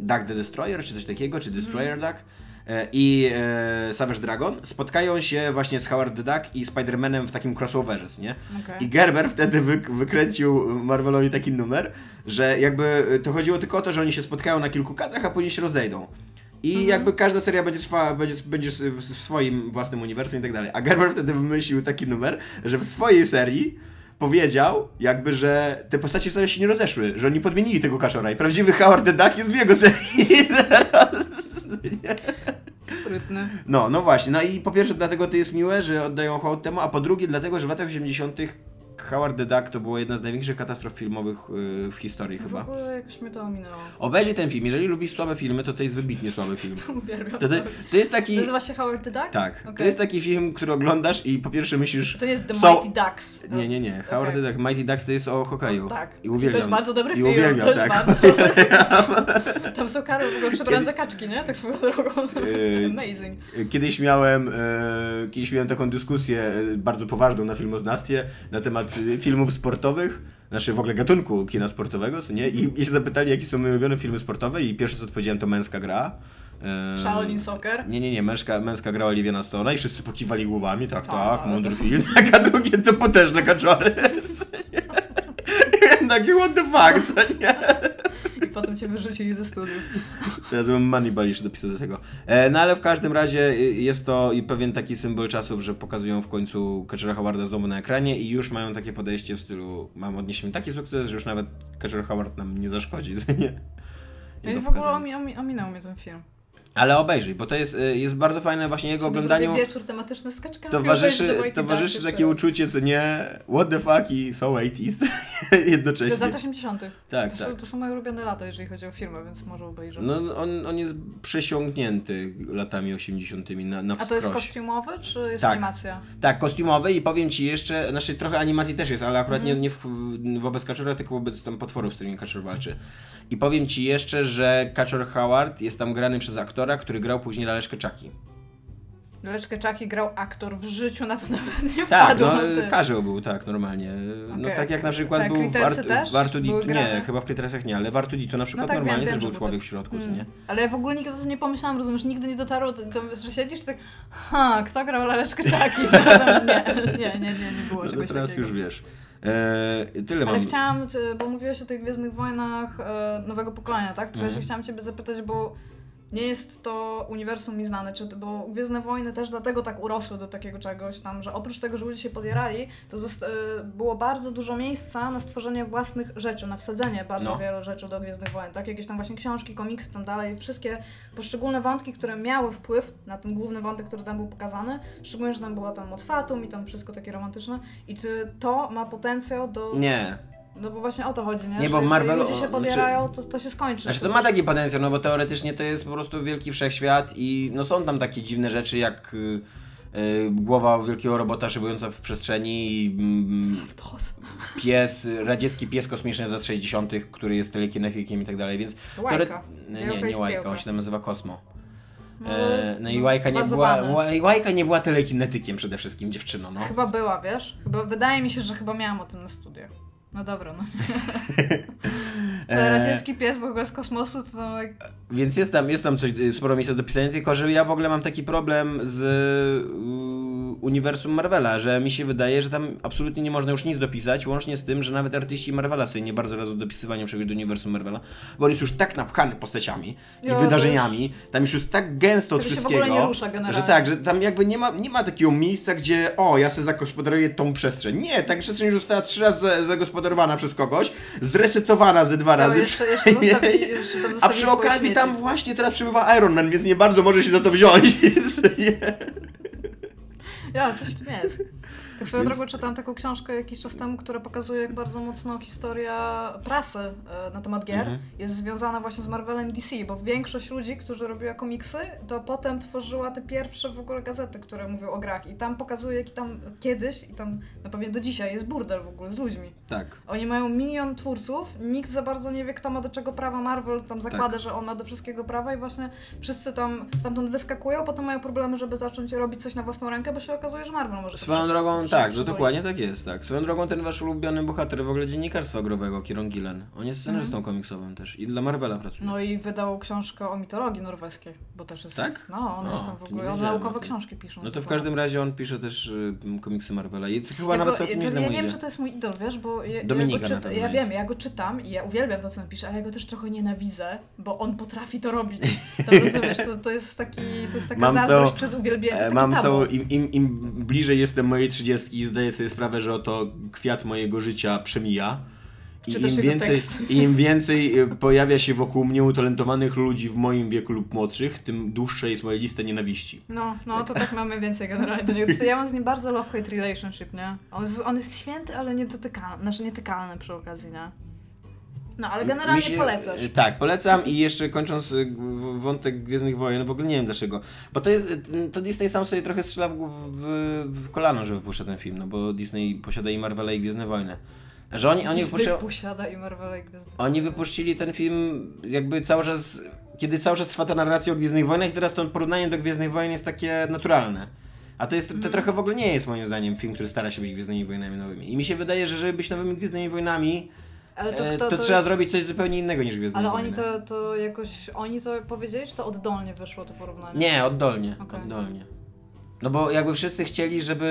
Duck the Destroyer, czy coś takiego, czy Destroyer Mhm. Duck, e, i e, Savage Dragon spotkają się właśnie z Howard the Duck i Spider-Manem w takim crossoverze, nie? Okej. I Gerber wtedy wy, wykręcił Marvelowi taki numer, że jakby to chodziło tylko o to, że oni się spotkają na kilku kadrach, a później się rozejdą. I Mhm. jakby każda seria będzie trwała, będzie, będzie w swoim własnym uniwersum i tak dalej. A Gerber wtedy wymyślił taki numer, że w swojej serii powiedział, jakby, że te postacie wcale się nie rozeszły, że oni podmienili tego kaczora i prawdziwy Howard the Duck jest w jego serii teraz. Sprytny. No, no właśnie. No i po pierwsze dlatego to jest miłe, że oddają hołd temu, a po drugie dlatego, że w latach 80. Howard the Duck to była jedna z największych katastrof filmowych yy, w historii W chyba. ogóle jakoś mnie to ominęło. Obejrzyj ten film. Jeżeli lubisz słabe filmy, to to jest wybitnie słaby film. Uwielbiam. To, to, to jest taki... Nazywa się Howard the Duck? Tak. To Okej. jest taki film, który oglądasz i po pierwsze myślisz... To jest The są- Mighty Ducks. Nie, nie, nie. Howard the Duck. Mighty Ducks to jest o hokeju. Tak. I uwielbiam. to jest bardzo dobry I film. uwielbiam, to jest tak. bardzo. Tam są kary w ogóle przebrane za kaczki, nie? Tak swoją drogą. Yy, Amazing. Kiedyś miałem, e, kiedyś miałem taką dyskusję e, bardzo poważną na filmoznawstwie na temat filmów sportowych, znaczy w ogóle gatunku kina sportowego, co nie? I, i się zapytali, jakie są moje ulubione filmy sportowe i pierwsze co odpowiedziałem to Męska Gra. Ehm, Shaolin Soccer. Nie, nie, nie, męska, męska gra Oliwiana Stona i wszyscy pokiwali głowami, tak, Tak. tak, mądry film, a drugie to potężne kaczory. Takie what the fuck, co nie? I potem cię wyrzucili ze studiów. Teraz bym Moneyball jeszcze dopisał do tego. E, no ale w każdym razie y, jest to i pewien taki symbol czasów, że pokazują w końcu Catchera Howarda znowu na ekranie i już mają takie podejście w stylu mam odniesiemy taki sukces, że już nawet Catcher Howard nam nie zaszkodzi, co nie? Ja Jego w ogóle omi, ominął mnie ten film. Ale obejrzyj, bo to jest, y, jest bardzo fajne właśnie jego oglądaniu. wieczór tematyczny z kaczkami. Towarzyszy, towarzyszy takie uczucie, co nie, what the fuck i so 80s To jednocześnie. jest lat 80. Tak, to, tak. Są, to są moje ulubione lata, jeżeli chodzi o filmy, więc może obejrzę. No on, on jest przesiąknięty latami 80 na, na A to jest wskroś. kostiumowy, czy jest Tak. animacja? Tak, kostiumowy i powiem Ci jeszcze, znaczy trochę animacji też jest, ale akurat Mhm. nie, nie w, wobec Kaczora, tylko wobec tam potworów, z którymi Kaczor walczy. I powiem Ci jeszcze, że Kaczor Howard jest tam grany przez aktora, który grał później Laleczkę Czaki. Leszkę Czaki grał aktor w życiu, na to nawet nie Tak, wpadłam. no karzeł był, tak, normalnie. No Okej. tak jak na przykład Tak, był w, Art, w Artuditu, nie, chyba w Critersach nie, ale w Artuditu na przykład tak, wiem, normalnie wiem, też był człowiek tak- w środku, Mm. nie? Ale ja w ogóle nigdy o tym nie pomyślałam, rozumiesz, nigdy nie dotarło, to, to, że siedzisz tak, ha, kto grał Laleczkę Czaki? nie, nie, nie, nie, było No, no czegoś teraz takiego. już wiesz. Eee, tyle Ale mam. chciałam, ty- bo mówiłeś o tych Gwiezdnych Wojnach e, nowego pokolenia, tak? Tylko ja Mhm. chciałam Ciebie zapytać, bo nie jest to uniwersum mi znane, czy, bo Gwiezdne Wojny też dlatego tak urosły do takiego czegoś tam, że oprócz tego, że ludzie się podjarali, to e, było bardzo dużo miejsca na stworzenie własnych rzeczy, na wsadzenie bardzo No. wielu rzeczy do Gwiezdnych Wojen, tak? Jakieś tam właśnie książki, komiksy, tam dalej, wszystkie poszczególne wątki, które miały wpływ na ten główny wątek, który tam był pokazany, szczególnie, że tam była tam moc Fatum i tam wszystko takie romantyczne i czy to ma potencjał do... Nie. No bo właśnie o to chodzi, nie? Nie, że bo w jeżeli Marvelu- ludzie się podjarają, to, to się skończy. Znaczy to ma taki potencjał, no bo teoretycznie to jest po prostu wielki wszechświat i no są tam takie dziwne rzeczy jak y, y, głowa wielkiego robota szybująca w przestrzeni i mm, pies, radziecki pies kosmiczny z lat 60., który jest telekinetykiem i tak dalej, więc... Łajka. Nie, nie, Łajka, on się tam nazywa Kosmo. No, E, no i Łajka nie, była. Łaj- Łajka nie była telekinetykiem przede wszystkim, dziewczyno, no. Chyba była, wiesz? Chyba, wydaje mi się, że chyba miałam o tym na studiach. No dobra, no. E, radziecki pies w ogóle z kosmosu, to tam. Więc jest tam, jest tam coś, sporo miejsca do pisania, tylko że ja w ogóle mam taki problem z uniwersum Marvela, że mi się wydaje, że tam absolutnie nie można już nic dopisać, łącznie z tym, że nawet artyści Marvela sobie nie bardzo radzą dopisywaniem czegoś do uniwersum Marvela, bo on jest już tak napchany postaciami i Jo, wydarzeniami, tam już jest tak gęsto od Tego się w wszystkiego, ogóle nie rusza generalnie. że tak, że tam jakby nie ma, nie ma takiego miejsca, gdzie o, ja sobie zagospodaruję tą przestrzeń. Nie, ta przestrzeń już została trzy razy za- zagospodarowana przez kogoś, zresetowana ze dwa No, razy. jeszcze, jeszcze zostawili, jeszcze tam A przy okazji tam właśnie teraz przybywa Iron Man, więc nie bardzo może się za to wziąć. Ja, coś tu jest. Tak swoją Więc- drogą czytałam taką książkę jakiś czas temu, która pokazuje, jak bardzo mocno historia prasy e, na temat gier Mhm. jest związana właśnie z Marvelem DC, bo większość ludzi, którzy robiła komiksy, to potem tworzyła te pierwsze w ogóle gazety, które mówią o grach i tam pokazuje, jaki tam kiedyś i tam na pewno do dzisiaj jest burdel w ogóle z ludźmi. Tak. Oni mają milion twórców, nikt za bardzo nie wie, kto ma do czego prawa. Marvel tam zakłada, Tak. że on ma do wszystkiego prawa i właśnie wszyscy tam stamtąd wyskakują, potem mają problemy, żeby zacząć robić coś na własną rękę, bo się okazuje, że Marvel może Swoją drogą, tak, że przywolić. dokładnie tak jest, tak. Swoją drogą ten wasz ulubiony bohater w ogóle dziennikarstwa growego, Kieron Gillen. On jest scenarzystą komiksowym też i dla Marvela pracuje. Mhm. No i wydał książkę o mitologii norweskiej, bo też jest... Tak? No, on jest tam w ogóle, on naukowe książki piszą. No to w każdym razie on pisze też y, komiksy Marvela i chyba Ja, nawet całkiem ja, ja wiem, że to jest mój idol, wiesz, bo ja, ja, Dominika go czyta, pewno ja wiem, ja go czytam i ja uwielbiam to, co on pisze, ale ja go też trochę nienawidzę, bo on potrafi to robić. To rozumiesz, to, to jest taki, to jest taka Mam zazdrość przez uwielbienie, E, Mam całą, im, im, im bliżej jestem mojej trzydziestki, zdaję sobie sprawę, że oto kwiat mojego życia przemija. I im więcej, i im więcej e, pojawia się wokół mnie utalentowanych ludzi w moim wieku lub młodszych, tym dłuższa jest moja lista nienawiści. No, no to tak mamy więcej generalnie do niego. Ja mam z nim bardzo love-hate relationship, nie? On jest, on jest święty, ale niedotykalny, znaczy nietykalny przy okazji, nie? No, ale generalnie się- polecasz. e, Tak, polecam i jeszcze kończąc w- wątek Gwiezdnych Wojen, w ogóle nie wiem dlaczego, bo to jest, e, to Disney sam sobie trochę strzela w, w, w kolano, że wypuszcza ten film, no bo Disney posiada i Marvela i Gwiezdne Wojny. Że oni, oni, Disney wypuszczają, posiada i Marvela i Gwiazdy. oni wypuścili ten film jakby cały czas, kiedy cały czas trwa ta narracja o Gwiezdnych Wojnach i teraz to porównanie do Gwiezdnych Wojen jest takie naturalne. A to jest, to, Mhm. trochę w ogóle nie jest moim zdaniem film, który stara się być Gwiezdnymi Wojnami nowymi. I mi się wydaje, że żeby być nowymi Gwiezdnymi Wojnami, Ale to, e, kto, to, to trzeba jest... zrobić coś zupełnie innego niż Gwiezdne Ale Wojny. oni to, to jakoś, oni to powiedzieli, czy to oddolnie wyszło to porównanie? Nie, oddolnie, Okej. oddolnie. No bo jakby wszyscy chcieli, żeby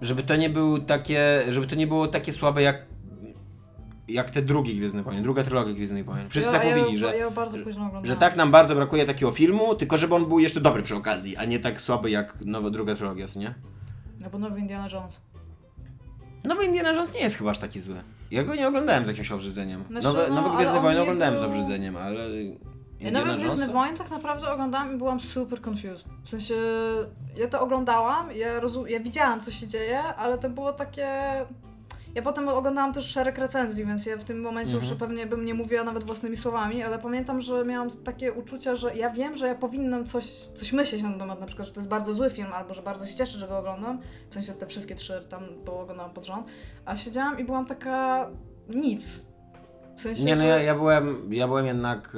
y, żeby to nie był takie, żeby to nie było takie słabe jak jak te drugie Gwiezdne Wojny, druga trylogia Gwiezdnych Wojen. Wszyscy ja, tak ja, mówili, że, Ja bardzo późno oglądałam. że tak nam bardzo brakuje takiego filmu, tylko żeby on był jeszcze dobry przy okazji, a nie tak słaby jak nowa druga trylogia, nie? No bo nowy Indiana Jones. Nowy Indiana Jones nie jest chyba aż taki zły. Ja go nie oglądałem z jakimś obrzydzeniem. Znaczy, Nowe, no, nowe ale Gwiezdne on Wojny nie oglądałem z był- obrzydzeniem, ale Ja Indiana nawet Gwiezdne. Wojny tak naprawdę oglądałam i byłam super confused. W sensie, ja to oglądałam, ja, rozu- ja widziałam co się dzieje, ale to było takie... Ja potem oglądałam też szereg recenzji, więc ja w tym momencie Mhm. już pewnie bym nie mówiła nawet własnymi słowami, ale pamiętam, że miałam takie uczucia, że ja wiem, że ja powinnam coś, coś myśleć na ten temat, na przykład, że to jest bardzo zły film, albo że bardzo się cieszę, że go oglądam, w sensie te wszystkie trzy tam było oglądałam pod rząd, a siedziałam i byłam taka... nic. W sensie, Nie no, ja, ja, byłem, ja byłem jednak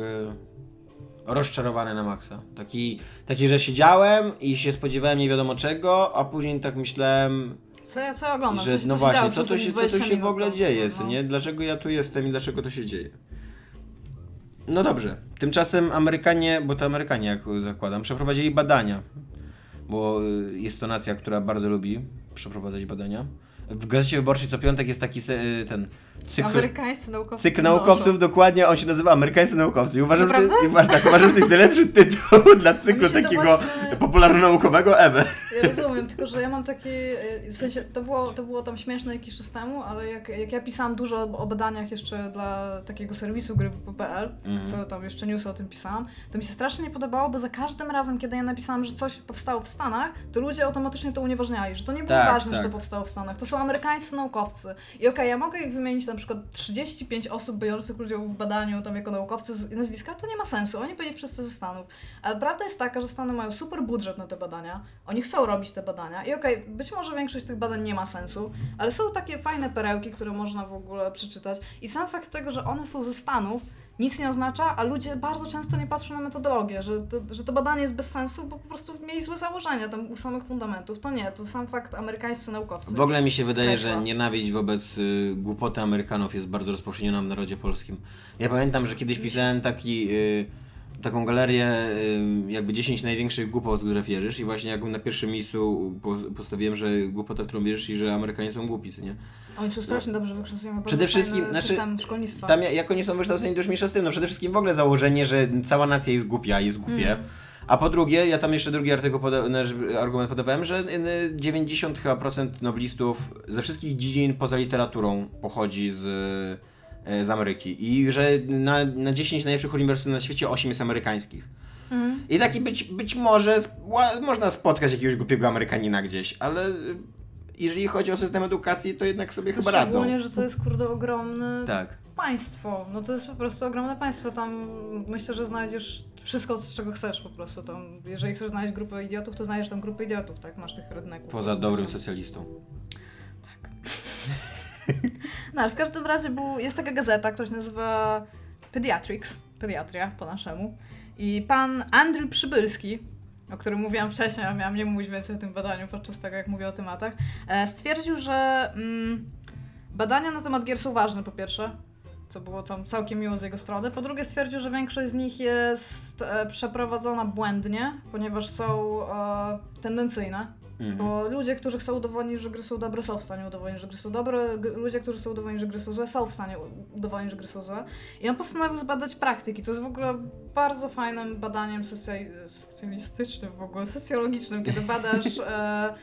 e, rozczarowany na maksa. Taki, taki, że siedziałem i się spodziewałem nie wiadomo czego, a później tak myślałem, Co ja, co ja oglądam? że co się, no co właśnie, działo co przez te się, co 20 tu się w minut ogóle dzieje, No. co nie? Dlaczego ja tu jestem i dlaczego to się dzieje? No dobrze. Tymczasem Amerykanie, bo to Amerykanie, jak zakładam, przeprowadzili badania. Bo y, jest to nacja, która bardzo lubi przeprowadzać badania. W Gazecie Wyborczej co piątek jest taki se, y, ten cykl... Amerykańscy naukowcy. Cykl naukowców, dokładnie, on się nazywa Amerykańscy Naukowcy. I uważam, że to jest, Naprawdę? i uważam, tak, uważam, że to jest najlepszy tytuł dla cyklu się to takiego właśnie- popularno-naukowego ever. Ja rozumiem, tylko że ja mam taki, y, w sensie to było, to było tam śmieszne jakiś czas temu, ale jak, jak ja pisałam dużo o- badaniach jeszcze dla takiego serwisu gry.pl, Mhm. co tam jeszcze newsy o tym pisałam, to mi się strasznie nie podobało, bo za każdym razem, kiedy ja napisałam, że coś powstało w Stanach, to ludzie automatycznie to unieważniali, że to nie było Tak, ważne, że tak. to powstało w Stanach. To są amerykańscy naukowcy. I okej, ja mogę ich wymienić na przykład 35 osób biorących udział w badaniu tam jako naukowcy z nazwiska, to nie ma sensu, oni byli wszyscy ze Stanów. Ale prawda jest taka, że Stany mają super budżet na te badania, oni chcą robić te badania i okej, być może większość tych badań nie ma sensu, ale są takie fajne perełki, które można w ogóle przeczytać i sam fakt tego, że one są ze Stanów, nic nie oznacza, a ludzie bardzo często nie patrzą na metodologię, że to, że to badanie jest bez sensu, bo po prostu mieli złe założenia tam u samych fundamentów. To nie, to sam fakt amerykańscy naukowcy. W ogóle mi się wydaje, że nienawiść wobec y, głupoty Amerykanów jest bardzo rozpowszechniona w narodzie polskim. Ja pamiętam, że kiedyś pisałem taki, y, taką galerię, y, jakby 10 największych głupot, które wierzysz i właśnie jak na pierwszym miejscu po, postawiłem, że głupota, którą wierzysz i że Amerykanie są głupi, co nie? Oni są strasznie dobrze wykształceni, Przede wszystkim, znaczy, szkolnictwa. Tam ja- jak oni są wykształceni, to już mniejsza z tym. No przede wszystkim w ogóle założenie, że cała nacja jest głupia, jest głupie. Mm. A po drugie, ja tam jeszcze drugi artykuł poda- argument podawałem, że y, 90 chyba procent noblistów ze wszystkich dziedzin poza literaturą pochodzi z, y, z Ameryki. I że na, na 10 najlepszych uniwersytetów na świecie 8 jest amerykańskich. Mhm. I taki być, być może można spotkać jakiegoś głupiego Amerykanina gdzieś, ale jeżeli chodzi o system edukacji, to jednak sobie chyba radzą. Szczególnie, że to jest kurde ogromne Tak. państwo. No to jest po prostu ogromne państwo. Tam myślę, że znajdziesz wszystko, z czego chcesz po prostu. Tam, jeżeli chcesz znaleźć grupę idiotów, to znajdziesz tam grupę idiotów, tak? Masz tych redneków. Poza dobrym socjalistą. No, w każdym razie był, jest taka gazeta, która się nazywa Pediatrics, pediatria po naszemu. I pan Andrew Przybylski, o którym mówiłam wcześniej, a miałam nie mówić więcej o tym badaniu podczas tego, jak mówię o tematach, e, stwierdził, że mm, badania na temat gier są ważne, po pierwsze, co było tam całkiem miło z jego strony. Po drugie stwierdził, że większość z nich jest e, przeprowadzona błędnie, ponieważ są e, tendencyjne. Mhm. Bo ludzie, którzy chcą udowodnić, że gry są dobre, są w stanie udowodnić, że gry są dobre. Ludzie, którzy chcą udowodnić, że gry są złe, są w stanie udowodnić, że gry są złe. I on postanowił zbadać praktyki, co jest w ogóle bardzo fajnym badaniem socjal- socjalistycznym, w ogóle socjologicznym, kiedy badasz e,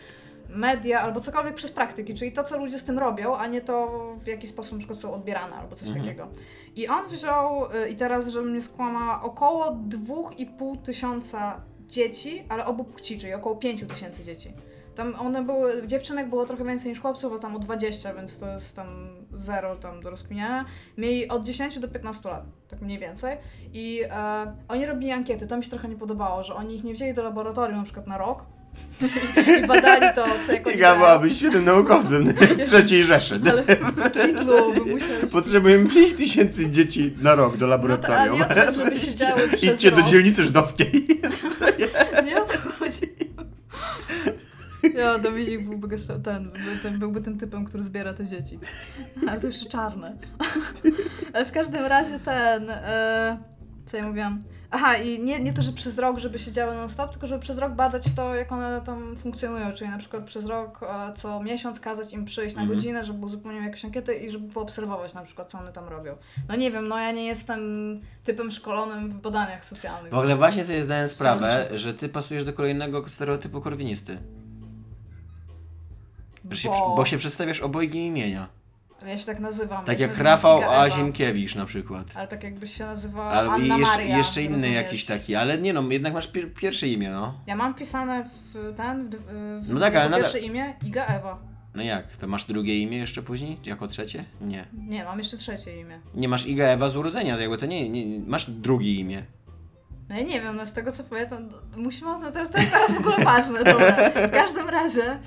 media albo cokolwiek przez praktyki, czyli to, co ludzie z tym robią, a nie to, w jaki sposób na przykład są odbierane albo coś Mhm. takiego. I on wziął, y, i teraz, żebym nie skłamała, około 2,5 tysiąca dzieci, ale obu płci, czyli około 5 tysięcy dzieci. Tam one były, dziewczynek było trochę więcej niż chłopców, bo tam o 20, więc to jest tam zero tam do rozkminiania. Mieli od 10 do 15 lat, tak mniej więcej. I e, oni robili ankiety, to mi się trochę nie podobało, że oni ich nie wzięli do laboratorium na przykład na rok i badali to, co jak oni Iga byłabyś świetnym naukowcem w trzeciej Rzeszy. Ale titlu by musiał Potrzebujemy 5 tysięcy dzieci na rok do No to, ale laboratorium. nie żeby siedziały przez Idźcie do rok. dzielnicy żydowskiej. Nie o to chodzi. Ja, Dominik byłby ten, ten, byłby tym typem, który zbiera te dzieci. Ale to jeszcze czarne. Ale w każdym razie ten, e, co ja mówiłam? Aha, i nie, nie to, że przez rok, żeby siedziały non-stop, tylko żeby przez rok badać to, jak one tam funkcjonują, czyli na przykład przez rok e, co miesiąc kazać im przyjść na Mhm. godzinę, żeby uzupełnić jakąś ankietę i żeby poobserwować na przykład, co one tam robią. No nie wiem, no ja nie jestem typem szkolonym w badaniach socjalnych. W ogóle właśnie sobie zdałem sprawę, że ty pasujesz do kolejnego stereotypu korwinisty. Że się, Bo- bo się przedstawiasz obojgiem imienia. Ja się tak nazywam. Tak ja jak Rafał. Azienkiewicz na przykład. Ale tak jakbyś się nazywała Albo i Anna jeszcze, Maria. jeszcze inny rozumiesz? jakiś taki, ale nie no, jednak masz pier pierwsze imię, no. Ja mam pisane w ten, w, w No tak, ale nadal- pierwsze imię Iga Ewa. No jak? To masz drugie imię jeszcze później? Jako trzecie? Nie. Nie, mam jeszcze trzecie imię. Nie masz Iga Ewa z urodzenia, to jakby to nie, nie masz drugie imię. No ja nie wiem, no z tego co pamiętam, to musimy o tym, to jest, to jest teraz w ogóle ważne, dobra. W każdym razie,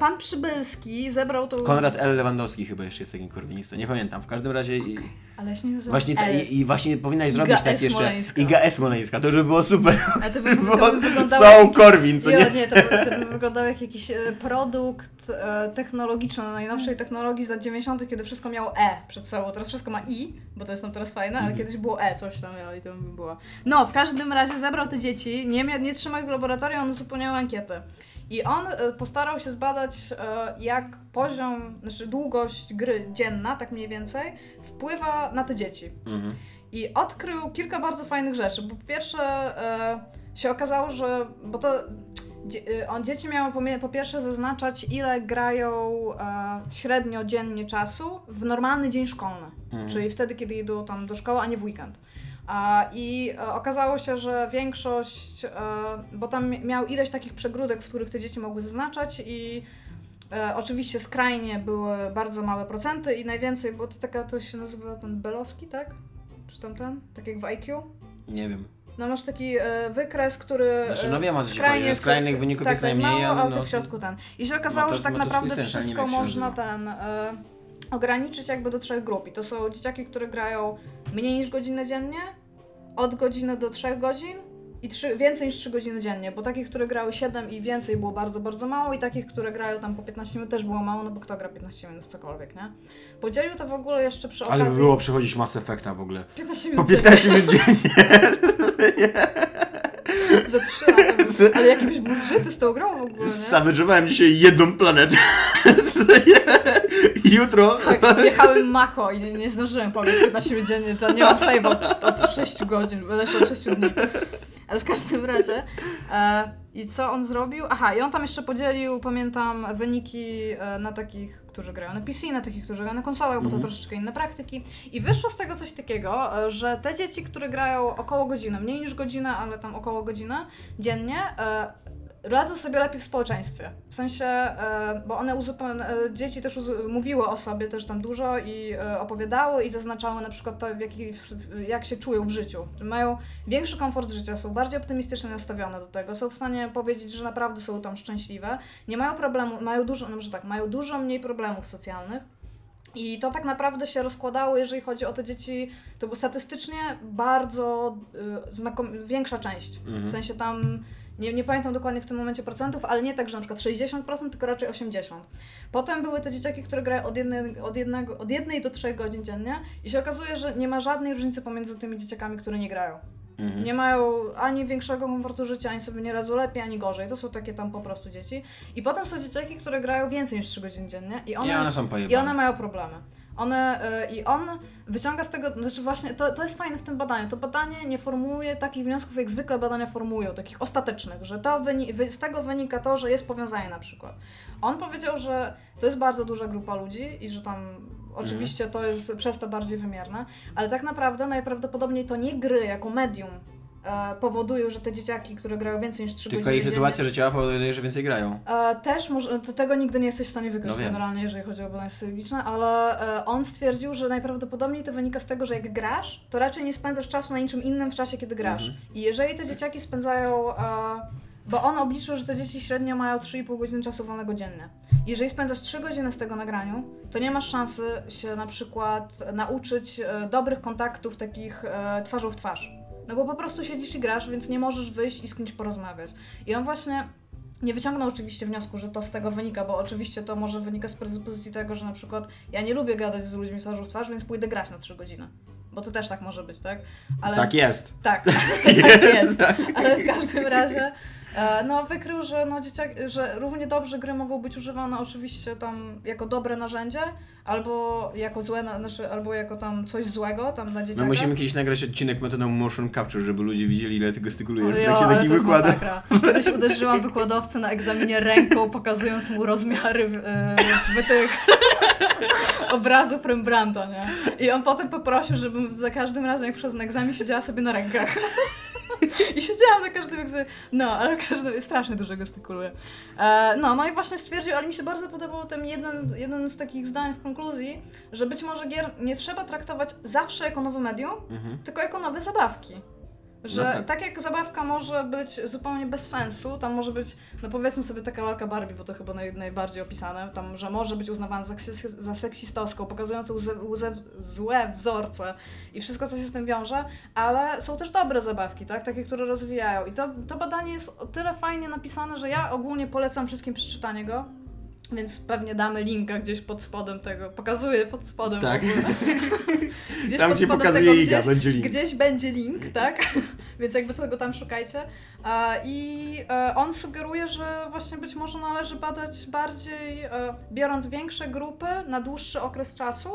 pan Przybylski zebrał tą... Konrad L. Lewandowski chyba jeszcze jest takim korwinistą, nie pamiętam. W każdym razie i, Ale się nie właśnie, ta, i, i właśnie powinnaś zrobić tak jeszcze. Iga S. Smoleńska, to żeby było super, Ale to by, to by wyglądało... są jak- Korwin, co Jo, nie? nie, to, by- to by wyglądało jak jakiś e, produkt e, technologiczny, no, najnowszej technologii z lat 90., kiedy wszystko miało E przed sobą. Teraz wszystko ma I, bo to jest tam teraz fajne, ale Mhm. kiedyś było E, coś tam miało i to by było. No, w każdym razie zebrał te dzieci, nie, nie trzymał ich w laboratorium, one uzupełniały ankietę. I on e, postarał się zbadać, e, jak poziom, znaczy długość gry dzienna, tak mniej więcej, wpływa na te dzieci. Mhm. I odkrył kilka bardzo fajnych rzeczy, bo po pierwsze e, się okazało, że, bo to on, dzieci miały po pierwsze zaznaczać, ile grają e, średnio dziennie czasu w normalny dzień szkolny, Mhm. czyli wtedy, kiedy idą tam do szkoły, a nie w weekend. A, I e, okazało się, że większość, e, bo tam mi- miał ileś takich przegródek, w których te dzieci mogły zaznaczać i e, oczywiście skrajnie były bardzo małe procenty i najwięcej, bo to taka, to się nazywa ten Belowski, tak? Czy tam ten? Tak jak w IQ? Nie wiem. No masz taki e, wykres, który Znaczy, no wiem, o co ci chodzi, że s- skrajnych wyników tak, jest tak, najmniej, mało, ale no to w środku ten. I się okazało, No to- że tak no naprawdę sens, wszystko można ten e, ograniczyć jakby do trzech grup. I to są dzieciaki, które grają mniej niż godzinę dziennie, od godziny do trzech godzin i trzy, więcej niż 3 godziny dziennie, bo takich, które grały 7 i więcej było bardzo, bardzo mało i takich, które grają tam po 15 minut też było mało, no bo kto gra 15 minut w cokolwiek, nie? Podzielił to w ogóle jeszcze przy okazji... Ale by było przechodzić Mass Effecta w ogóle. 15 Po minut dziennie. 15 minut dziennie. Za 3 lata. Ale jaki byś był zżyty z tą grą w ogóle, nie? Savage'owałem dzisiaj jedną planetę. Jutro. Tak, jechałem Mako i nie, zdążyłem pograć 15 minut dziennie, to nie mam save od, od 6 godzin, znaczy od 6 dni. Ale w każdym razie, e, i co on zrobił? Aha, i on tam jeszcze podzielił, pamiętam, wyniki e, na takich, którzy grają na PC, na takich, którzy grają na konsolach, bo to Mhm. troszeczkę inne praktyki. I wyszło z tego coś takiego, e, że te dzieci, które grają około godziny, mniej niż godzinę, ale tam około godziny dziennie, e, radzą sobie lepiej w społeczeństwie. W sensie, e, bo one uzupełni- e, dzieci też mówiły o sobie też tam dużo i e, opowiadały i zaznaczały na przykład to, jaki, jak się czują w życiu. Że mają większy komfort życia, są bardziej optymistycznie nastawione do tego, są w stanie powiedzieć, że naprawdę są tam szczęśliwe, nie mają problemu, mają dużo, no może tak, mają dużo mniej problemów socjalnych. I to tak naprawdę się rozkładało, jeżeli chodzi o te dzieci, to było statystycznie bardzo y, znakom- większa część. Mhm. W sensie tam, nie, nie pamiętam dokładnie w tym momencie procentów, ale nie tak, że na przykład 60%, tylko raczej 80%. Potem były te dzieciaki, które grają od jednej, od, jednego, od jednej do trzech godzin dziennie i się okazuje, że nie ma żadnej różnicy pomiędzy tymi dzieciakami, które nie grają. Mhm. Nie mają ani większego komfortu życia, ani sobie nie radzą lepiej, ani gorzej. To są takie tam po prostu dzieci. I potem są dzieciaki, które grają więcej niż 3 godziny dziennie i one, I one i one mają problemy. One, y, I on wyciąga z tego, znaczy właśnie, to, to jest fajne w tym badaniu. To badanie nie formułuje takich wniosków, jak zwykle badania formułują, takich ostatecznych, że to z tego wynika to, że jest powiązanie na przykład. On powiedział, że to jest bardzo duża grupa ludzi i że tam oczywiście to jest przez to bardziej wymierne, ale tak naprawdę najprawdopodobniej to nie gry jako medium e, powodują, że te dzieciaki, które grają więcej niż 3 Tylko godziny ich dziennie, sytuacja życiowa powoduje, że więcej grają. E, też może, to tego nigdy nie jesteś w stanie wykryć No wiem. generalnie, jeżeli chodzi o badania socjologiczne, ale e, on stwierdził, że najprawdopodobniej to wynika z tego, że jak grasz, to raczej nie spędzasz czasu na niczym innym w czasie, kiedy grasz. Mhm. I jeżeli te dzieciaki spędzają, e, bo on obliczył, że te dzieci średnio mają 3,5 godziny czasu wolnego dziennie. Jeżeli spędzasz 3 godziny z tego nagraniu, to nie masz szansy się na przykład nauczyć e, dobrych kontaktów takich e, twarzą w twarz. No bo po prostu siedzisz i grasz, więc nie możesz wyjść i z kimś porozmawiać. I on właśnie Nie wyciągnął oczywiście wniosku, że to z tego wynika, bo oczywiście to może wynika z predyspozycji tego, że na przykład ja nie lubię gadać z ludźmi twarzą w twarz, więc pójdę grać na 3 godziny. Bo to też tak może być, tak? Ale Tak jest. tak, tak jest. Ale w każdym razie e, no, wykrył, że, no, dzieciak, że równie dobrze gry mogą być używane oczywiście tam jako dobre narzędzie, albo jako złe, na- znaczy, albo jako tam coś złego tam dla dzieciaka. My musimy kiedyś nagrać odcinek metodą motion capture, żeby ludzie widzieli, ile ty gestykulujesz w trakcie takich wykładów. Kiedyś uderzyłam wykładowcę na egzaminie ręką, pokazując mu rozmiary e, zbytych obrazów Rembrandta, nie? I on potem poprosił, żebym za każdym razem, jak przez egzamin siedziała sobie na rękach. I siedziałam na każdym egzaminie. No, ale każdy strasznie dużo gestykuluje. E, no, no i właśnie stwierdził, ale mi się bardzo podobał ten jeden, jeden z takich zdań w konkluzji, że być może gier nie trzeba traktować zawsze jako nowe medium, Mhm. tylko jako nowe zabawki. Że No tak. tak. jak zabawka może być zupełnie bez sensu, tam może być, no powiedzmy sobie taka lalka Barbie, bo to chyba naj, najbardziej opisane, tam, że może być uznawana za, za seksistowską, pokazującą łze, łze, złe wzorce i wszystko, co się z tym wiąże, ale są też dobre zabawki, tak? Takie, które rozwijają. I to, to badanie jest o tyle fajnie napisane, że ja ogólnie polecam wszystkim przeczytanie go. Więc pewnie damy linka gdzieś pod spodem tego. Pokazuję pod spodem. Tak. Gdzieś Tam, pod gdzie spodem pokazuje tego Iga, gdzieś, będzie link. Gdzieś będzie link, tak? Więc jakby co go tam szukajcie. I e, on sugeruje, że właśnie być może należy badać bardziej, e, biorąc większe grupy na dłuższy okres czasu.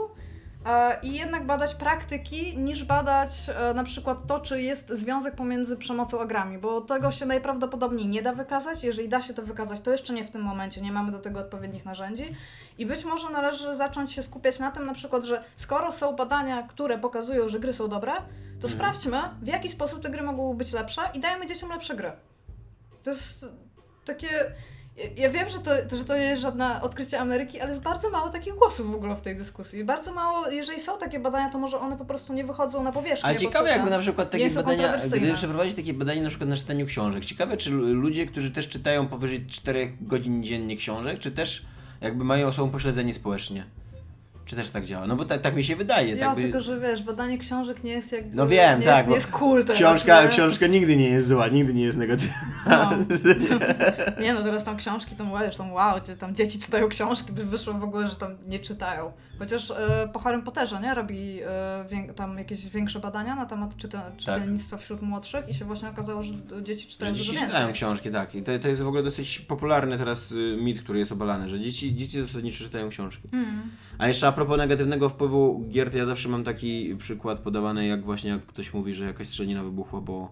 E, I jednak badać praktyki, niż badać e, na przykład to, czy jest związek pomiędzy przemocą a grami, bo tego się najprawdopodobniej nie da wykazać. Jeżeli da się to wykazać, to jeszcze nie w tym momencie, nie mamy do tego odpowiednich narzędzi. I być może należy zacząć się skupiać na tym, na przykład, że skoro są badania, które pokazują, że gry są dobre, to sprawdźmy, w jaki sposób te gry mogą być lepsze i dajmy dzieciom lepsze gry. To jest takie. Ja- Ja wiem, że to, że to nie jest żadne odkrycie Ameryki, ale jest bardzo mało takich głosów w ogóle w tej dyskusji. Bardzo mało, jeżeli są takie badania, to może one po prostu nie wychodzą na powierzchnię. Ale ciekawe są jakby na przykład takie są badania, gdyby przeprowadzić takie badanie na przykład na czytaniu książek. Ciekawe, czy lu- ludzie, którzy też czytają powyżej 4 godzin dziennie książek, czy też jakby mają osobą pośledzenie społecznie. Czy też tak działa? No bo tak, tak mi się wydaje. Ja, tak by... tylko że wiesz, badanie książek nie jest jakby. No wiem, nie tak, Jest, nie jest cool teraz, Książka, nie? książka nigdy nie jest zła, nigdy nie jest negatywna. No. Nie no, teraz tam książki, tam wiesz, tam wow, tam dzieci czytają książki, by wyszło w ogóle, że tam nie czytają. Chociaż e, po Harrym Potterze, nie? Robi e, tam jakieś większe badania na temat czyta, czytelnictwa wśród młodszych i się właśnie okazało, że dzieci czytają Że dużo dzieci więcej. czytają książki, tak. I to, to jest w ogóle dosyć popularny teraz y, mit, który jest obalany, że dzieci, dzieci zasadniczo czytają książki. Mm. A jeszcze a propos negatywnego wpływu gier, to ja zawsze mam taki przykład podawany, jak właśnie jak ktoś mówi, że jakaś strzelina wybuchła, bo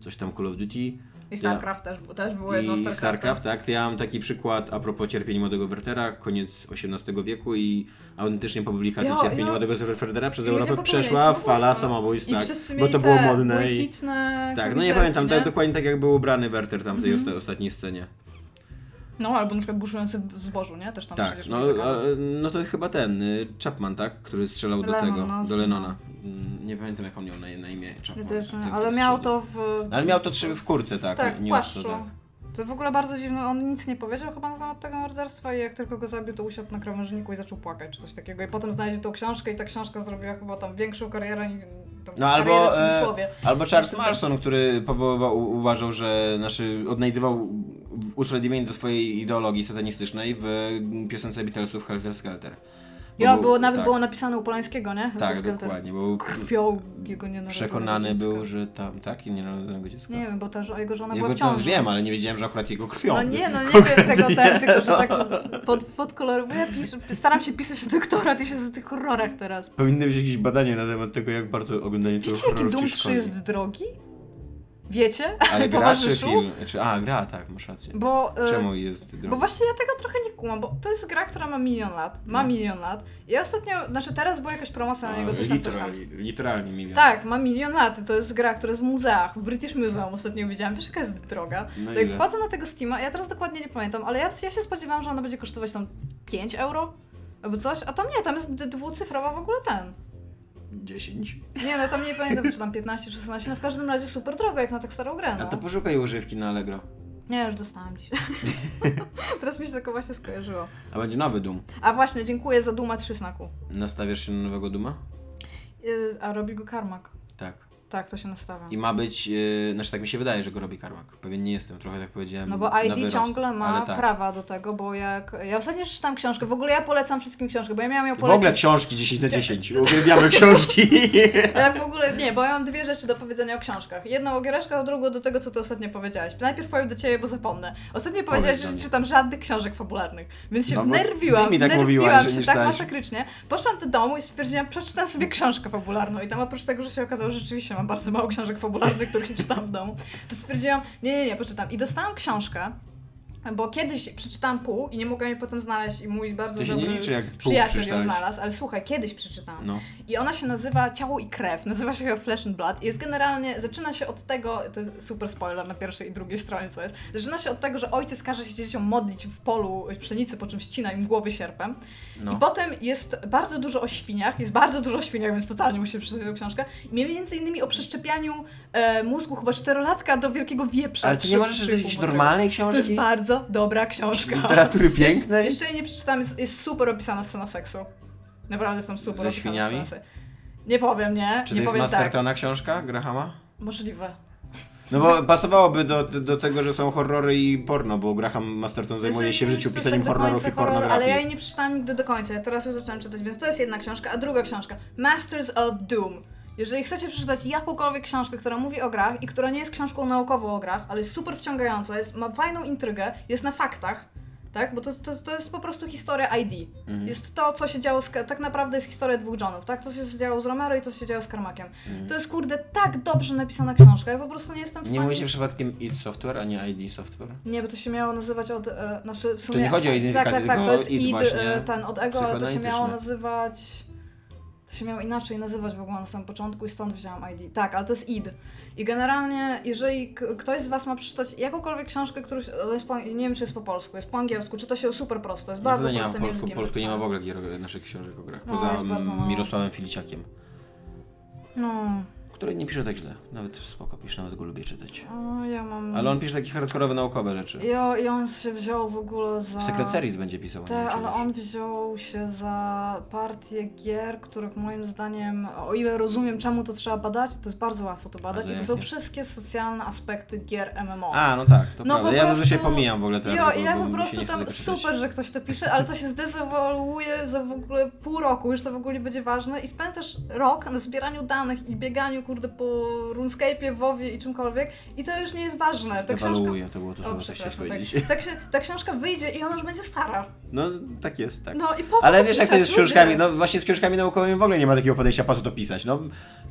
coś tam Call of Duty I StarCraft też, też było jedno i StarCraftem. StarCraft, tak. To ja mam taki przykład a propos cierpień młodego Wertera, koniec XVIII wieku i autentycznie po publikacji cierpień jo. młodego Wertera przez Europę przeszła samobójstwo. fala samobójstw, tak. Bo to było modne i... Tak, no nie pamiętam, tak, dokładnie tak jak był ubrany Werter tam w tej Mhm. osta- ostatniej scenie. No, albo na przykład buszujący w zbożu, nie? Też tam Tak, przecież no, a, no to chyba ten, y, Chapman, tak? Który strzelał do Lennon, tego, no, do Lennona. Mm, Nie pamiętam jak on miał na, na imię Chapman. Też ten, ale miał to w... Ale miał to trzy w kurce, tak? Tak, w płaszczu. ostro, tak. To w ogóle bardzo dziwne, on nic nie powiedział chyba na temat tego morderstwa i jak tylko go zabił, to usiadł na krawężniku i zaczął płakać czy coś takiego. I potem znajdzie tą książkę i ta książka zrobiła chyba tam większą karierę No albo, e. Albo Charles Manson, który powoływał, uważał, że znaczy odnajdywał usprawiedliwienie do swojej ideologii satanistycznej w piosence Beatlesów Helter Skelter. Bo Ja, był- było, nawet tak, było napisane u Polańskiego, nie? Tak, dokładnie, bo Krwią jego przekonany dziecka. był, że tam, tak, i nienarodzonego dziecka. Nie wiem, bo ta, jego żona Jego była w ciąży. wiem, ale nie wiedziałem, że akurat jego krwią. No nie, no nie wiem tego ten, tylko że tak pod, podkolorowuję, piszę, staram się pisać doktorat i się w tych horrorach teraz. Powinny być jakieś badania na temat tego, jak bardzo oglądanie tego Wiecie, jaki horroru Doom ci 3 szkodzi. jest drogi? Wiecie? Ale gra czy film? Czy, a, gra, tak, masz rację. Bo, e, Czemu jest drogi? Bo właśnie ja tego trochę nie kumam, bo to jest gra, która ma milion lat. Ma No. milion lat. Ja ostatnio, znaczy teraz była jakaś promocja na niego, coś tam, coś tam. literalnie, milion. Tak, ma milion lat. To jest gra, która jest w muzeach. W British Museum ostatnio widziałam. Wiesz, jaka jest droga? No jak ile? wchodzę na tego Steama, ja teraz dokładnie nie pamiętam, ale ja, ja się spodziewałam, że ona będzie kosztować tam 5 euro albo coś, a tam nie, tam jest dwucyfrowa w ogóle ten. 10. Nie, no tam nie pamiętam, czy tam 15, 16, no w każdym razie super drogo, jak na tak starą grę, A no. to poszukaj używki na Allegro. Nie, już dostałam dzisiaj. teraz mi się tak właśnie skojarzyło. A będzie nowy Doom. A właśnie, dziękuję za Duma 3 snaku. Nastawiasz się na nowego Duma? Yy, a robi go Karmak. Tak. Tak, to się nastawia. I ma być, yy, znaczy tak mi się wydaje, że go robi Karmak. Pewien nie jestem, trochę tak powiedziałem. No bo ID wyrost, ciągle ma ale tak. prawa do tego, bo jak... Ja ostatnio czytam książkę, w ogóle ja polecam wszystkim książkę, bo ja miałam ją W polecić... ogóle książki 10 na 10. Uwielbiamy książki. Ja w ogóle nie, bo ja mam dwie rzeczy do powiedzenia o książkach. Jedną o giereszkach, a drugą do tego, co ty ostatnio powiedziałaś. Najpierw powiem do ciebie, bo zapomnę. Ostatnio powiedziałaś, że nie czytam żadnych książek fabularnych, więc się No wnerwiłam, ty mi tak wnerwiłam mówiłaś, że się nie tak masakrycznie. Poszłam do domu i stwierdziłam, przeczytam sobie książkę fabularną i tam oprócz tego, że się okazało, że rzeczywiście mam bardzo mało książek fabularnych, których nie czytam w domu, to stwierdziłam, nie, nie, nie, poczytam. I dostałam książkę, bo kiedyś przeczytałam pół i nie mogłam jej potem znaleźć i mój bardzo To dobry liczy, przyjaciel ją znalazł, ale słuchaj, kiedyś przeczytałam. No. I ona się nazywa Ciało i Krew, nazywa się chyba Flesh and Blood. Jest generalnie, zaczyna się od tego, to jest super spoiler na pierwszej i drugiej stronie, co jest. Zaczyna się od tego, że ojciec każe się dzieciom modlić w polu pszenicy, po czym ścina im głowy sierpem. No. I potem jest bardzo dużo o świniach, jest bardzo dużo o świniach, więc totalnie musi przeczytać tę książkę. I między innymi o przeszczepianiu e, mózgu chyba czterolatka do wielkiego wieprza. Ale ty nie możesz czytać jakiejś normalnej To książki? jest bardzo dobra książka. Literatury pięknej? Jeszcze, jeszcze jej nie przeczytałam, jest, jest super opisana scena seksu. Naprawdę jest tam super Ze opisana świniami? scena seksu. Nie powiem, nie? Czy to nie jest powiem tak. Mastertona książka Grahama? Możliwe. No bo pasowałoby do, do tego, że są horrory i porno, bo Graham Masterton zajmuje się w życiu pisaniem tak horrorów i pornografii. Ale ja jej nie przeczytałam nigdy do końca, ja teraz już zaczęłam czytać, więc to jest jedna książka, a druga książka Masters of Doom. Jeżeli chcecie przeczytać jakąkolwiek książkę, która mówi o grach i która nie jest książką naukową o grach, ale jest super wciągająca, jest, ma fajną intrygę, jest na faktach, tak? Bo to, to, to jest po prostu historia ID. Mhm. Jest to, co się działo z... Tak naprawdę jest historia dwóch Johnów, tak? To się działo z Romero i to się działo z Carmackiem. To jest, kurde, tak dobrze napisana książka, ja po prostu nie jestem w Mhm. Nie stanie... mówi się przypadkiem id Software, a nie ID Software? Nie, bo to się miało nazywać od. E, znaczy w sumie. nie chodzi o identyfikację, Tak, tak, tak. To jest id właśnie e, ten od ego, ale to się miało nazywać. To się miało inaczej nazywać w ogóle na samym początku i stąd wzięłam ID. Tak, ale to jest id. I generalnie, jeżeli ktoś z Was ma przeczytać jakąkolwiek książkę, którą jest po, nie wiem, czy jest po polsku, jest po angielsku, czyta się super prosto, jest bardzo no prostym Polsku, językiem. Polsku nie ma w ogóle gier, naszych książek o grach. No, Poza jest bardzo mało. Mirosławem Filiciakiem, No, który nie pisze tak źle. Nawet spoko pisze, nawet go lubię czytać. o, ja mam. Ale on pisze takie hardkorowe, naukowe rzeczy. Ja, I on się wziął w ogóle za. W Secret Series będzie pisał. Tak, czy ale wiesz. on wziął się za partię gier, których moim zdaniem, o ile rozumiem czemu to trzeba badać, to jest bardzo łatwo to badać i to są wszystkie socjalne aspekty gier MMO. A, no tak, to No prawda. Ja prostu- zazwyczaj pomijam w ogóle te Jo, ja po się prostu tam super, że ktoś to pisze, ale to się zdezawualuje za w ogóle pół roku, już to w ogóle nie będzie ważne i spędzasz rok na zbieraniu danych i bieganiu kurde po RuneScape'ie, WoWie i czymkolwiek i to już nie jest ważne. Ta książka... To było to, co chciałeś powiedzieć. tak. Ta, ksi- ta książka wyjdzie i ona już będzie stara. No, tak jest, tak. No i po co Ale to wiesz, jak to pisać, jest z ludzie? książkami, no właśnie z książkami naukowymi w ogóle nie ma takiego podejścia, po co to pisać, no.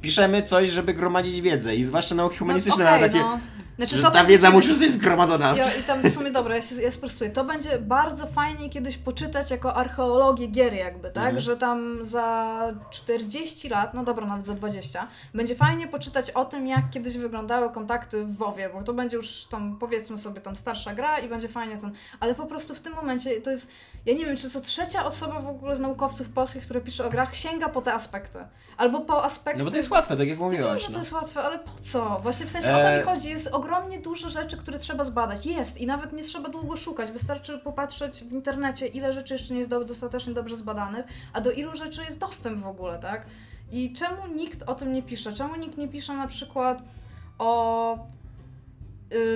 Piszemy coś, żeby gromadzić wiedzę i zwłaszcza nauki humanistyczne no, mają okej, takie, no. Znaczy, że ta będzie wiedza musi być zgromadzona. Ja, I tam w sumie, dobra, ja, się, ja sprostuję. To będzie bardzo fajnie kiedyś poczytać jako archeologię gier jakby, tak? Mhm. Że tam za 40 lat, no dobra, nawet za 20, będzie fajnie poczytać o tym, jak kiedyś wyglądały kontakty w WoWie, bo to będzie już tam, powiedzmy sobie, tam starsza gra i będzie fajnie ten... Ale po prostu w tym momencie to jest... Ja nie wiem, czy co trzecia osoba w ogóle z naukowców polskich, które pisze o grach, sięga po te aspekty. Albo po aspekty... No bo to jest łatwe, tak jak Ja wiem, mówiłaś, że to no. jest łatwe, ale po co? Właśnie w sensie o to E, mi chodzi. Jest ogromnie dużo rzeczy, które trzeba zbadać. Jest i nawet nie trzeba długo szukać. Wystarczy popatrzeć w internecie, ile rzeczy jeszcze nie jest do, dostatecznie dobrze zbadanych, a do ilu rzeczy jest dostęp w ogóle, tak? I czemu nikt o tym nie pisze? Czemu nikt nie pisze na przykład o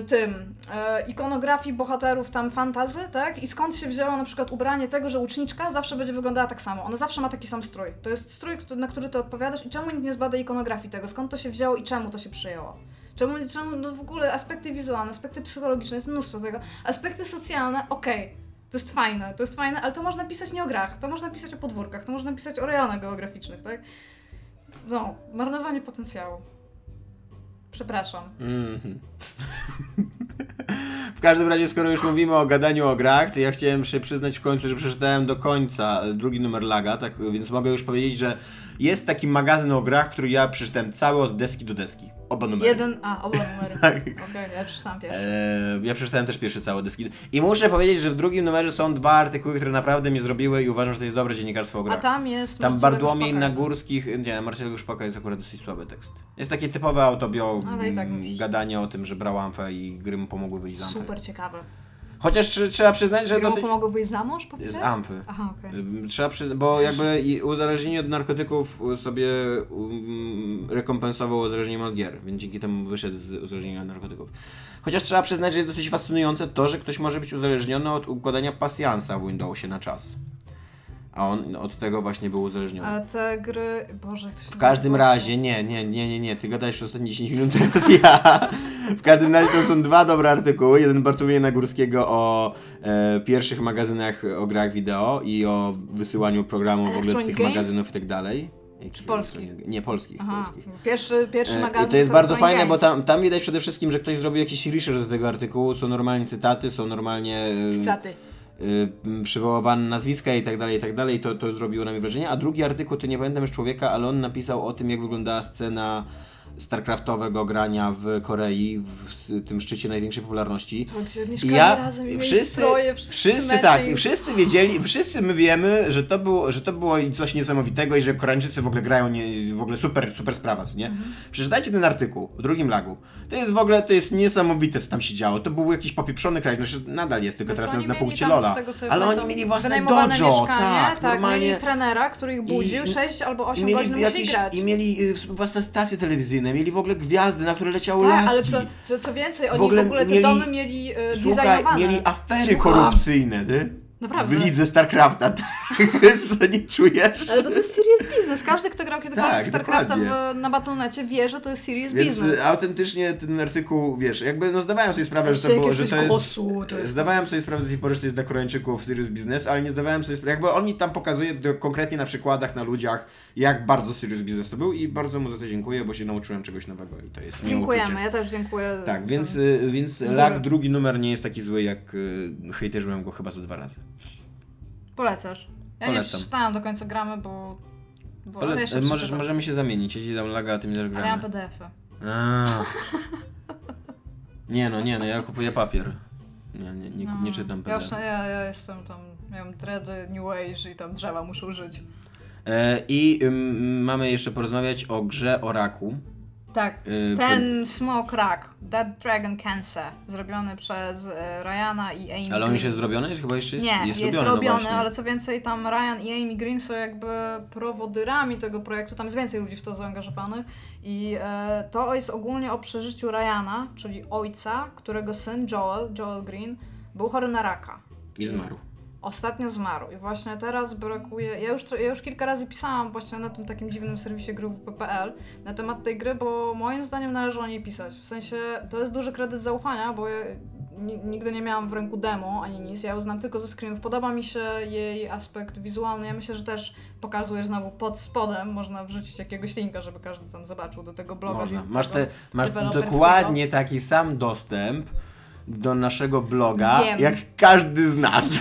tym y, ikonografii bohaterów tam fantazy, tak? I skąd się wzięło na przykład ubranie tego, że łuczniczka zawsze będzie wyglądała tak samo. Ona zawsze ma taki sam strój. To jest strój, na który ty odpowiadasz i czemu nikt nie zbada ikonografii tego? Skąd to się wzięło i czemu to się przyjęło? Czemu, czemu no w ogóle aspekty wizualne, aspekty psychologiczne, jest mnóstwo tego. Aspekty socjalne, okej. To jest fajne, to jest fajne, ale to można pisać nie o grach, to można pisać o podwórkach, to można pisać o rejonach geograficznych, tak? No, marnowanie potencjału. Przepraszam. Mhm. W każdym razie, skoro już mówimy o gadaniu o grach, to ja chciałem się przyznać w końcu, że przeczytałem do końca drugi numer Laga, tak więc mogę już powiedzieć, że jest taki magazyn o grach, który ja przeczytałem cały od deski do deski. Oba numery. Jeden, a, oba numery. Tak. Okej, ja przeczytałam pierwszy. Eee, ja przeczytałem też pierwszy cały deski. I muszę powiedzieć, że w drugim numerze są dwa artykuły, które naprawdę mnie zrobiły i uważam, że to jest dobre dziennikarstwo o A grach. tam jest Tam Szpaka. Nagórskich, nie, Marcelo Szpaka jest akurat dosyć słaby tekst. Jest takie typowe autobio, tak mm, gadanie o tym, że brał amfę i gry mu pomogły wyjść z amfy. Super ciekawe. Chociaż tr- trzeba przyznać, że Że dosyć... pomogło wyjść za mąż, Z amfy. Aha, okej. Ym, Trzeba przyznać, bo jakby i uzależnienie od narkotyków sobie um, rekompensowało uzależnieniem od gier, więc dzięki temu wyszedł z uzależnienia od narkotyków. Chociaż trzeba przyznać, że jest dosyć fascynujące to, że ktoś może być uzależniony od układania pasjansa w Windowsie na czas. A on od tego właśnie był uzależniony. A te gry... Boże, jak to się W każdym razie, nie, nie, nie, nie, nie, ty gadałeś przez ostatnie 10 minut, teraz ja. W każdym razie to są dwa dobre artykuły. Jeden Bartłomieja Nagórskiego o e, pierwszych magazynach o grach wideo i o wysyłaniu programów w ogóle tych magazynów i tak dalej. Polskich? Nie, polskich, Aha, polskich. pierwszy, pierwszy E, magazyn I to jest bardzo fajne, bo Games. tam, tam widać przede wszystkim, że ktoś zrobił jakiś research do tego artykułu, są normalnie cytaty, są normalnie... e, Cytaty. Y, przywoływane nazwiska i tak dalej, i tak dalej, to, to zrobiło na mnie wrażenie. A drugi artykuł, to nie pamiętam już człowieka, ale on napisał o tym, jak wyglądała scena StarCraftowego grania w Korei, w tym szczycie największej popularności. Gdzie I ja, razem i wszyscy, stroje, wszyscy, wszyscy tak, i- wszyscy wiedzieli, wszyscy my wiemy, że to było, że to było coś niesamowitego i że Koreańczycy w ogóle grają nie, w ogóle super, super sprawa, co nie? Mhm. Przeczytajcie ten artykuł w drugim lagu. To jest w ogóle, to jest niesamowite, co tam się działo. To był jakiś popieprzony kraj, znaczy nadal jest, tylko Znaczy, teraz na, na punkcie Lola. tego, Ale oni mieli własne dojo, tak, tak normalnie. mieli trenera, który ich budził, I- 6 albo 8 I godzin musieli grać. I mieli y, własne stacje telewizyjne, mieli w ogóle gwiazdy, na które leciały tak, laski. ale co, co, co więcej, oni w ogóle ogóle, te mieli- domy mieli e, Słuchaj, designowane. mieli afery Słucham. korupcyjne, ty? Naprawdę. W lidze StarCrafta, tak? Co nie czujesz? Ale bo to jest serious business. Każdy, kto grał kiedykolwiek Tak, StarCrafta w, na Battle.necie wie, że to jest serious Więc business. y, autentycznie ten artykuł, wiesz, jakby no zdawałem sobie sprawę, że to, było, że to jest... głosu, to jest- Zdawałem sobie sprawę do tej pory, że to jest dla Koreańczyków serious business, ale nie zdawałem sobie sprawy, jakby on mi tam pokazuje do, konkretnie na przykładach, na ludziach, jak bardzo serious business to był i bardzo mu za to dziękuję, bo się nauczyłem czegoś nowego i to jest Dziękujemy, ja też dziękuję. Tak, za- więc, y, więc lag drugi numer nie jest taki zły, jak y, hejterzyłem go chyba ze dwa razy. Polecasz. Ja nie Polecam. przeczytałem do końca gramy, bo... bo Ale, ale y, możesz, możemy się zamienić, ja ci dam laga, a ty mi dasz Ale ja gramy. mam PDF-y. A. Nie no, nie no, ja kupuję papier. Nie, nie, nie, No, nie czytam ja, PDF. już, ja, ja jestem tam, ja mam dready, new age i tam drzewa muszą żyć. E, I ym, mamy jeszcze porozmawiać o grze o raku. Tak, Y, ten Smoke Rack, Dead Dragon Cancer, zrobiony przez e, Ryana i Amy Ale on już jest zrobiony? Chyba jeszcze jest, Nie, jest, jest, robiony, no robiony, właśnie. ale co więcej, tam Ryan i Amy Green są jakby prowodyrami tego projektu, tam jest więcej ludzi w to zaangażowanych i e, to jest ogólnie o przeżyciu Ryana, czyli ojca, którego syn Joel, Joel Green, był chory na raka. I zmarł. Ostatnio zmarł i właśnie teraz brakuje. Ja już, ja już kilka razy pisałam właśnie na tym takim dziwnym serwisie gry.pl na temat tej gry, bo moim zdaniem należy o niej pisać. W sensie to jest duży kredyt zaufania, bo ja ni- nigdy nie miałam w ręku demo ani nic. Ja ją znam tylko ze screenów. Podoba mi się jej aspekt wizualny. Ja myślę, że też pokazujesz znowu pod spodem. Można wrzucić jakiegoś linka, żeby każdy tam zobaczył do tego bloga. Można. Masz, te, masz dokładnie taki sam dostęp do naszego bloga, Wiem. jak każdy z nas.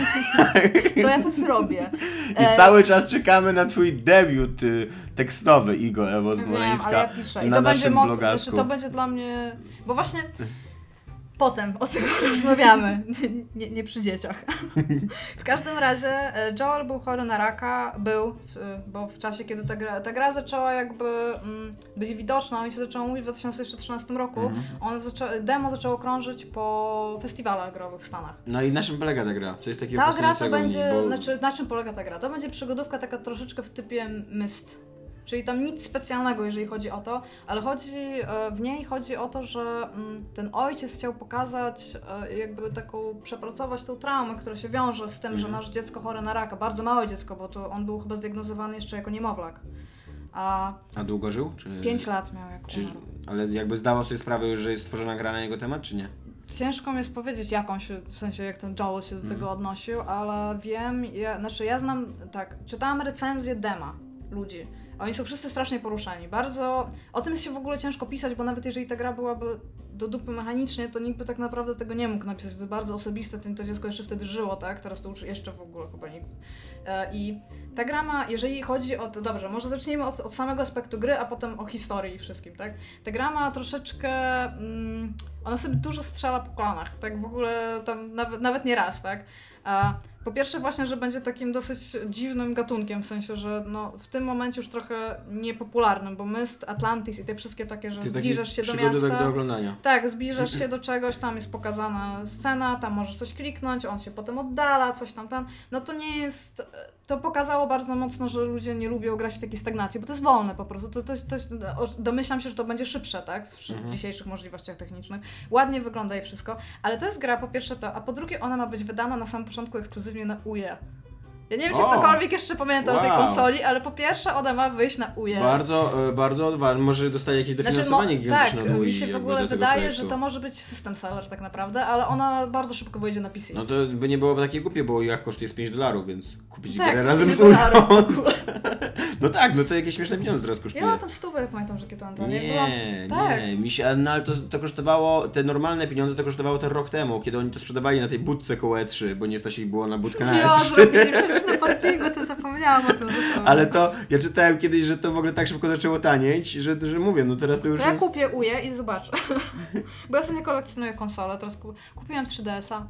To ja to zrobię. I E, cały czas czekamy na twój debiut y, tekstowy, Igo Ewo z Wiem, Moleńska. ale ja piszę. I na to będzie naszym moc, blogasku. znaczy to będzie dla mnie. Bo właśnie potem o tym rozmawiamy. Nie, nie przy dzieciach. W każdym razie e, Joel był chory na raka, był, w- bo w czasie, kiedy ta gra, ta gra zaczęła jakby mm, być widoczna, on się zaczęło mówić w 2013 roku, Mhm. on zaczą, demo zaczęło krążyć po festiwalach growych w Stanach. No i na czym polega ta gra? Co jest takiego Ta gra to będzie? Bo... znaczy na czym polega ta gra? To będzie przygodówka taka troszeczkę w typie Myst. Czyli tam nic specjalnego, jeżeli chodzi o to, ale chodzi, e, w niej chodzi o to, że mm, ten ojciec chciał pokazać, e, jakby taką, przepracować tą traumę, która się wiąże z tym, że Mhm. nasze dziecko chore na raka, bardzo małe dziecko, bo to on był chyba zdiagnozowany jeszcze jako niemowlak. A A długo żył? Czy... 5 lat miał jak Czy... umarł. Ale jakby zdało sobie sprawę już, że jest stworzona gra na jego temat, czy nie? Ciężko mi jest powiedzieć, jaką się, w sensie jak ten Joel się do Mhm. tego odnosił, ale wiem, ja, znaczy ja znam, tak, czytałam recenzję dema ludzi. Oni są wszyscy strasznie poruszeni. Bardzo. O tym się w ogóle ciężko pisać, bo nawet jeżeli ta gra byłaby do dupy mechanicznie, to nikt by tak naprawdę tego nie mógł napisać. To jest bardzo osobiste, to, to dziecko jeszcze wtedy żyło, tak? Teraz to już jeszcze w ogóle chyba nikt. E, I ta gra ma, jeżeli chodzi o to, dobrze, może zacznijmy od, od samego aspektu gry, a potem o historii i wszystkim, tak? Ta gra ma troszeczkę, mm, ona sobie dużo strzela po kolanach, tak w ogóle tam nawet, nawet nie raz, tak? Po pierwsze właśnie, że będzie takim dosyć dziwnym gatunkiem, w sensie, że no, w tym momencie już trochę niepopularnym, bo Myst, Atlantis i te wszystkie takie, że Ty zbliżasz się do przygody miasta. tak do oglądania. Tak, zbliżasz się do czegoś, tam jest pokazana scena, tam możesz coś kliknąć, on się potem oddala, coś tam, tam. No to nie jest. To pokazało bardzo mocno, że ludzie nie lubią grać w takiej stagnacji, bo to jest wolne po prostu. To, to, to jest, domyślam się, że to będzie szybsze, tak? W Mhm. dzisiejszych możliwościach technicznych. Ładnie wygląda i wszystko, ale to jest gra po pierwsze to, a po drugie ona ma być wydana na samym początku ekskluzywnie na UE. Ja nie wiem, czy O! ktokolwiek jeszcze pamięta o tej Wow. konsoli, ale po pierwsze ona ma wyjść na UE. Bardzo, e, bardzo odważny. Może dostaje jakieś dofinansowanie Znaczy, gigantyczne tak, Wii mi się w ogóle wydaje, projektu. że to może być system seller tak naprawdę, ale ona bardzo szybko wyjdzie na PC. No to by nie byłoby takie głupie, bo jak koszt jest 5 dolarów, więc kupić tak, grę razem z ogóle. No tak, no to jakieś śmieszne pieniądze teraz Ja kosztuje. mam tam stówę, ja pamiętam, że kiedy to Nie, byłam... Tak. nie, mi się, no ale to, to kosztowało, te normalne pieniądze to kosztowało ten rok temu, kiedy oni to sprzedawali na tej budce koło E3, bo nie stać ich było na budkę na Ja E3. zrobili przecież na parkingu, to zapomniałam o tym zupełnie. Ale to, ja czytałem kiedyś, że to w ogóle tak szybko zaczęło tanieć, że, że mówię, no teraz to już To ja jest... kupię UE i zobaczę. Bo ja sobie nie kolekcjonuję konsole, teraz ku... kupiłam 3DS-a.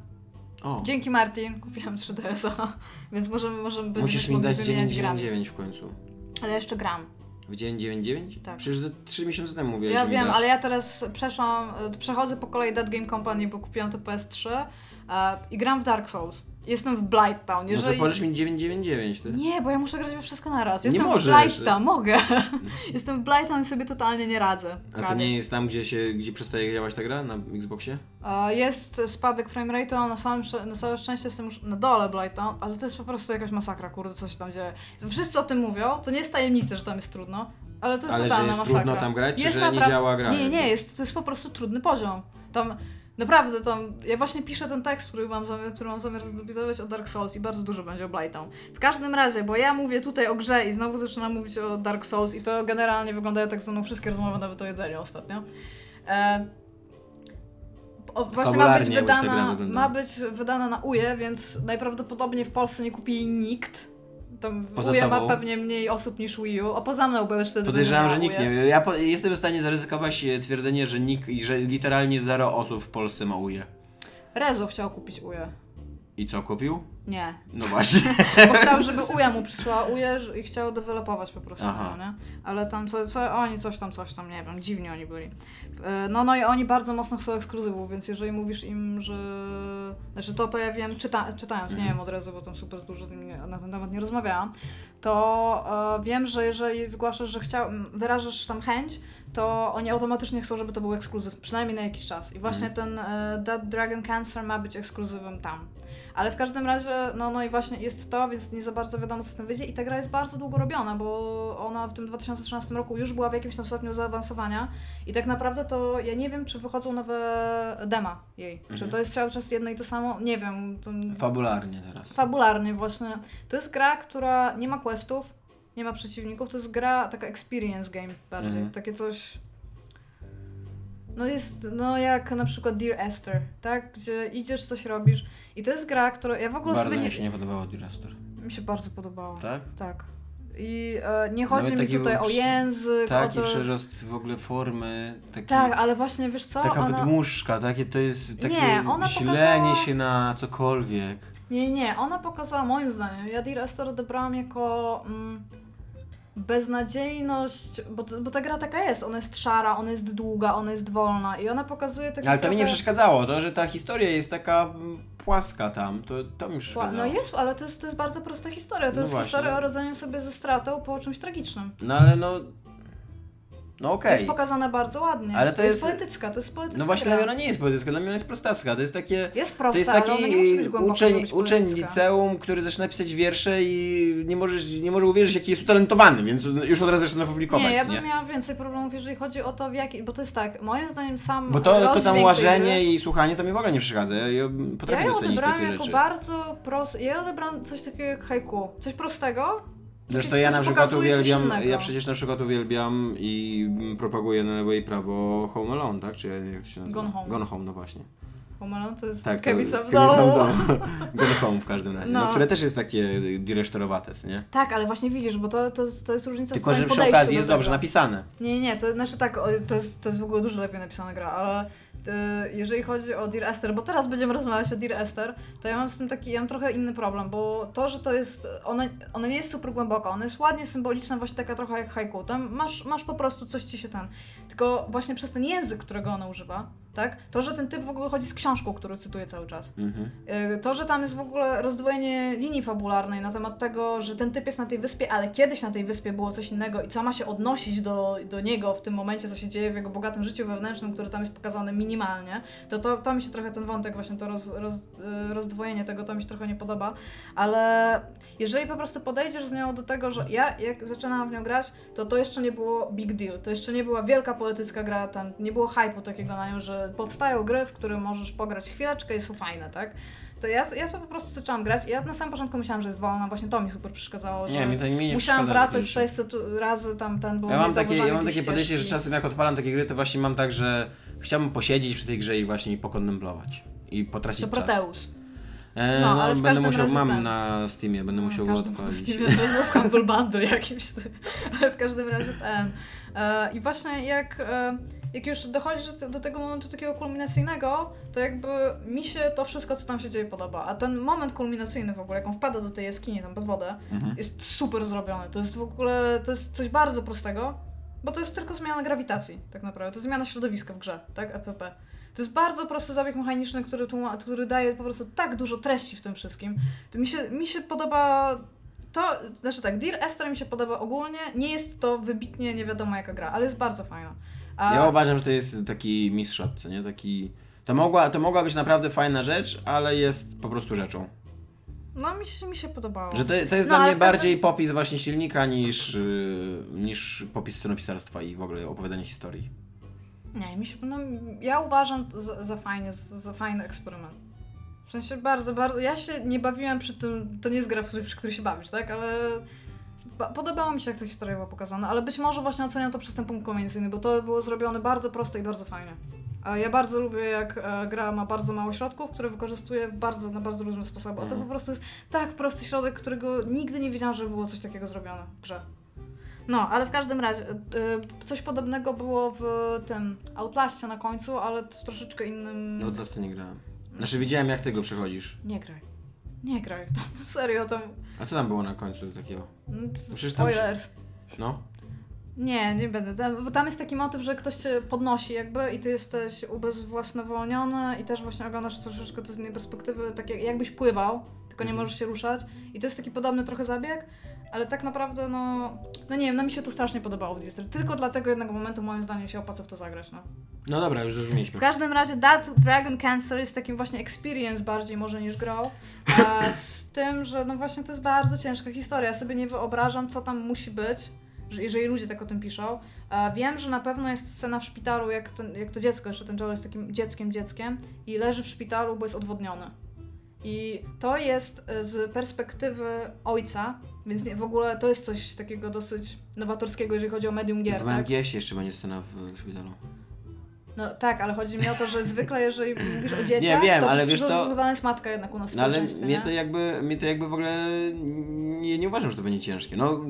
O, Dzięki Martin kupiłam 3DS-a, więc możemy, możemy musisz będziemy mi dać wymieniać grami. 999 w końcu. Ale jeszcze gram. W dzień 99? Tak. Przecież ze 3 miesiące temu mówiłeś, Ja że mi wiem, dasz. ale ja teraz przeszłam, y, przechodzę po kolei Dead Game Company, bo kupiłam to PS3 e, i gram w Dark Souls. Jestem w Blight Town. No Jeżeli... to pożycz mi 999, ty. Nie, bo ja muszę grać we wszystko naraz. Nie Jestem w możesz. Blight Town, mogę. Jestem w Blight Town i sobie totalnie nie radzę. A to nie jest tam, gdzie się, gdzie przestaje działać ta gra na Xboxie? E, Jest spadek frame rate'u, ale na, samym, na całe szczęście jestem już na dole Blight Town, ale to jest po prostu jakaś masakra, kurde, co się tam dzieje. Wszyscy o tym mówią, to nie jest tajemnice, że tam jest trudno, ale to jest Ale że totalna jest masakra. trudno tam grać, czy Jest że nie działa gra? Nie, nie, jest, to jest po prostu trudny poziom. Tam Naprawdę, tam, ja właśnie piszę ten tekst, który mam zamiar, który mam zamiar zdebiutować o Dark Souls i bardzo dużo będzie o Blighttown. W każdym razie, bo ja mówię tutaj o grze i znowu zaczynam mówić o Dark Souls i to generalnie wyglądają tak ze mną wszystkie rozmowy, nawet o jedzeniu ostatnio. E, o, właśnie ma być, wydana, wygląda. ma być wydana na UE, więc najprawdopodobniej w Polsce nie kupi jej nikt. Tam Poza UE ma tobą? pewnie mniej osób niż Wii U, a poza mną, bo już wtedy Podejrzewam, że nikt nie. Ja po, jestem w stanie zaryzykować e, twierdzenie, że nikt, że literalnie zero osób w Polsce ma uje. Rezo chciał kupić UE. I co, kupił? Nie. No właśnie. Bo chciał, żeby Uja mu przysłała Uję i chciał dewelopować po prostu, Aha. no, nie? Ale tam co, co, oni coś tam, coś tam, nie wiem, dziwni oni byli. E, No, no i oni bardzo mocno chcą ekskluzywów, więc jeżeli mówisz im, że... Znaczy to, to ja wiem, czyta, czytając, nie wiem od razu, bo tam super dużo z nimi na ten temat nie rozmawiałam, to e, wiem, że jeżeli zgłaszasz, że chciał, wyrażasz tam chęć, to oni automatycznie chcą, żeby to był ekskluzyw, przynajmniej na jakiś czas. I właśnie ten e, Dead Dragon Cancer ma być ekskluzywem tam. Ale w każdym razie, no, no i właśnie jest to, więc nie za bardzo wiadomo, co z tym wyjdzie. I ta gra jest bardzo długo robiona, bo ona w tym 2013 roku już była w jakimś tam stopniu zaawansowania. I tak naprawdę to ja nie wiem, czy wychodzą nowe dema jej. Czy Mhm. to jest cały czas jedno i to samo? Nie wiem. To... Fabularnie teraz. Fabularnie właśnie. To jest gra, która nie ma questów, nie ma przeciwników. To jest gra, taka experience game bardziej. Mhm. Takie coś... No jest, no jak na przykład Dear Esther, tak? Gdzie idziesz, coś robisz. I to jest gra, która... Ja w ogóle Bardzo sobie mi nie... się nie podobało Dirastor. Mi się bardzo podobało. Tak? Tak. I e, nie chodzi Nawet mi tutaj był o język, o Taki to... przerost w ogóle formy, taki, Tak, ale właśnie wiesz co? taka ona... wydmuszka, takie to jest takie Nie, ona silenie pokazała- się na cokolwiek. Nie, nie, ona pokazała moim zdaniem. Ja Dear Esther odebrałam jako mm, beznadziejność, bo, bo ta gra taka jest. Ona jest szara, ona jest długa, ona jest wolna i ona pokazuje takie Ale to mi nie trochę- przeszkadzało, to, że ta historia jest taka mm, płaska tam, to, to mi przeszkadzało. No jest, ale to jest, to jest bardzo prosta historia. To No jest właśnie. historia o radzeniu sobie ze stratą po czymś tragicznym. No ale no, no To okej. jest pokazane bardzo ładnie. Ale jest, to jest jest- poetycka, to jest poetycka No właśnie gra. dla mnie ona nie jest poetycka, dla mnie ona jest prostacka, to jest takie... Jest To prosta, jest ale ona nie musi być taki głęboko, uczeń, być uczeń liceum, który zaczyna pisać wiersze i nie może, nie może uwierzyć, jaki jest utalentowany, więc już od razu zaczyna publikować, Nie, ja nie? bym miała więcej problemów, jeżeli chodzi o to, w jaki. Bo to jest tak, moim zdaniem sam. Bo to, to tam łażenie i słuchanie to mi w ogóle nie przeszkadza, ja, ja Ja potrafię ją docenić odebrałam takie jako rzeczy. bardzo proste. Ja odebrałam coś takiego jak haiku. Coś prostego. Zresztą ja na przykład uwielbiam, ja przecież na przykład uwielbiam i propaguję na lewo i prawo Home Alone, tak? Czy jak to się nazywa? Gone Home. Gone Home, no właśnie. Pomalon to jest Tak, Sam w domu. Gone Home w każdym razie, no. No. które też jest takie diresztorowate, nie? Tak, ale właśnie widzisz, bo to, to, to jest różnica Tylko, w że twoim przy okazji jest dobrze napisane. Nie, nie, to znaczy tak, to jest, to jest w ogóle dużo lepiej napisana gra, ale jeżeli chodzi o Dear Esther, bo teraz będziemy rozmawiać o Dear Esther, to ja mam z tym taki, ja mam trochę inny problem, bo to, że to jest, ona, ona nie jest super głęboka, ona jest ładnie symboliczna, właśnie taka trochę jak haiku, tam masz, masz po prostu coś ci się ten, tylko właśnie przez ten język, którego ona używa, tak, to, że ten typ w ogóle chodzi z książką, którą cytuję cały czas, Mhm. E, To, że tam jest w ogóle rozdwojenie linii fabularnej na temat tego, że ten typ jest na tej wyspie, ale kiedyś na tej wyspie było coś innego i co ma się odnosić do, do niego w tym momencie, co się dzieje w jego bogatym życiu wewnętrznym, które tam jest pokazane minimalnie, to, to, to mi się trochę ten wątek, właśnie to roz, roz, e, rozdwojenie tego, to mi się trochę nie podoba, ale jeżeli po prostu podejdziesz z nią do tego, że ja jak zaczynałam w nią grać, to to jeszcze nie było big deal, to jeszcze nie była wielka poetycka gra, tam nie było hype'u takiego na nią, że powstają gry, w które możesz pograć chwileczkę i są fajne, tak? To ja, ja to po prostu zaczęłam grać i ja na samym początku myślałam, że jest wolna, właśnie to mi super przeszkadzało, że Nie, mi to mi nie musiałam wracać takie 600 razy tam ten, bo Ja mam takie, ja mam takie podejście, że czasem jak odpalam takie gry, to właśnie mam tak, że chciałbym posiedzieć przy tej grze i właśnie pokontemplować. I potracić To czas. Proteus. E, No, no, ale będę musiał, mam ten. na Steamie, będę musiał w go odpalić. z tym, to jest w Humble Bundle jakimś, ale w każdym razie ten. E, I właśnie jak, e, jak już dochodzisz do, tego momentu takiego kulminacyjnego, to jakby mi się to wszystko, co tam się dzieje, podoba. A ten moment kulminacyjny w ogóle, jak on wpada do tej jaskini tam pod wodę, Mhm. jest super zrobiony. To jest w ogóle, to jest coś bardzo prostego, bo to jest tylko zmiana grawitacji, tak naprawdę. To jest zmiana środowiska w grze, tak? FPP. To jest bardzo prosty zabieg mechaniczny, który, który daje po prostu tak dużo treści w tym wszystkim. To mi się, mi się podoba to, znaczy tak, Dear Esther mi się podoba ogólnie, nie jest to wybitnie nie wiadomo jaka gra, ale jest bardzo fajna. A, Ja uważam, że to jest taki mistrzot, co nie? Taki... To mogła, to mogła być naprawdę fajna rzecz, ale jest po prostu rzeczą. No mi się, mi się podobało. Że to, to jest No, dla mnie każdym- bardziej popis właśnie silnika niż, yy, niż popis scenopisarstwa i w ogóle opowiadanie historii. Nie, mi się, no, ja uważam za, za fajnie, za, fajny eksperyment. W sensie bardzo, bardzo, ja się nie bawiłam przy tym, to nie jest gra, przy której się bawisz, tak, ale podobało mi się, jak ta historia była pokazana, ale być może właśnie oceniam to przez ten punkt konwencyjny, bo to było zrobione bardzo prosto i bardzo fajnie. Ja bardzo lubię, jak e, gra ma bardzo mało środków, które wykorzystuje bardzo, na bardzo różne sposoby. A to Mhm. po prostu jest tak prosty środek, którego nigdy nie wiedziałam, że było coś takiego zrobione w grze. No, ale w każdym razie, y, coś podobnego było w tym Outlaście na końcu, ale w troszeczkę innym... No to nie grałem. Znaczy widziałem jak ty go przechodzisz. Nie graj. Nie graj. Tam, serio, tam... A co tam było na końcu takiego? no, Przecież tam się- Spoilers. No? Nie, nie będę. Tam, bo tam jest taki motyw, że ktoś cię podnosi jakby i ty jesteś ubezwłasnowolniony i też właśnie oglądasz troszeczkę to z innej perspektywy, tak jak, jakbyś pływał, tylko nie Mhm. możesz się ruszać. I to jest taki podobny trochę zabieg, ale tak naprawdę no... No nie wiem, no mi się to strasznie podobało w District. Tylko dlatego jednego momentu moim zdaniem się opłaca w to zagrać, no. No dobra, już W zrozumieliśmy. każdym razie That Dragon Cancer jest takim właśnie experience bardziej może niż grą. A z tym, że no właśnie to jest bardzo ciężka historia. Ja sobie nie wyobrażam, co tam musi być, że jeżeli ludzie tak o tym piszą. A wiem, że na pewno jest scena w szpitalu, jak, ten, jak to dziecko, jeszcze ten Joel jest takim dzieckiem, dzieckiem i leży w szpitalu, bo jest odwodniony. I to jest e, z perspektywy ojca, więc nie, w ogóle to jest coś takiego dosyć nowatorskiego, jeżeli chodzi o medium gier. W tak? MGS jeszcze będzie scena w szpitalu. No tak, ale chodzi mi o to, że zwykle jeżeli mówisz o dzieciach, Nie, wiem, to ale wiesz co- jest matka jednak u nas w No ale mnie nie? to jakby, mnie to jakby w ogóle nie, nie uważam, że to będzie ciężkie. No,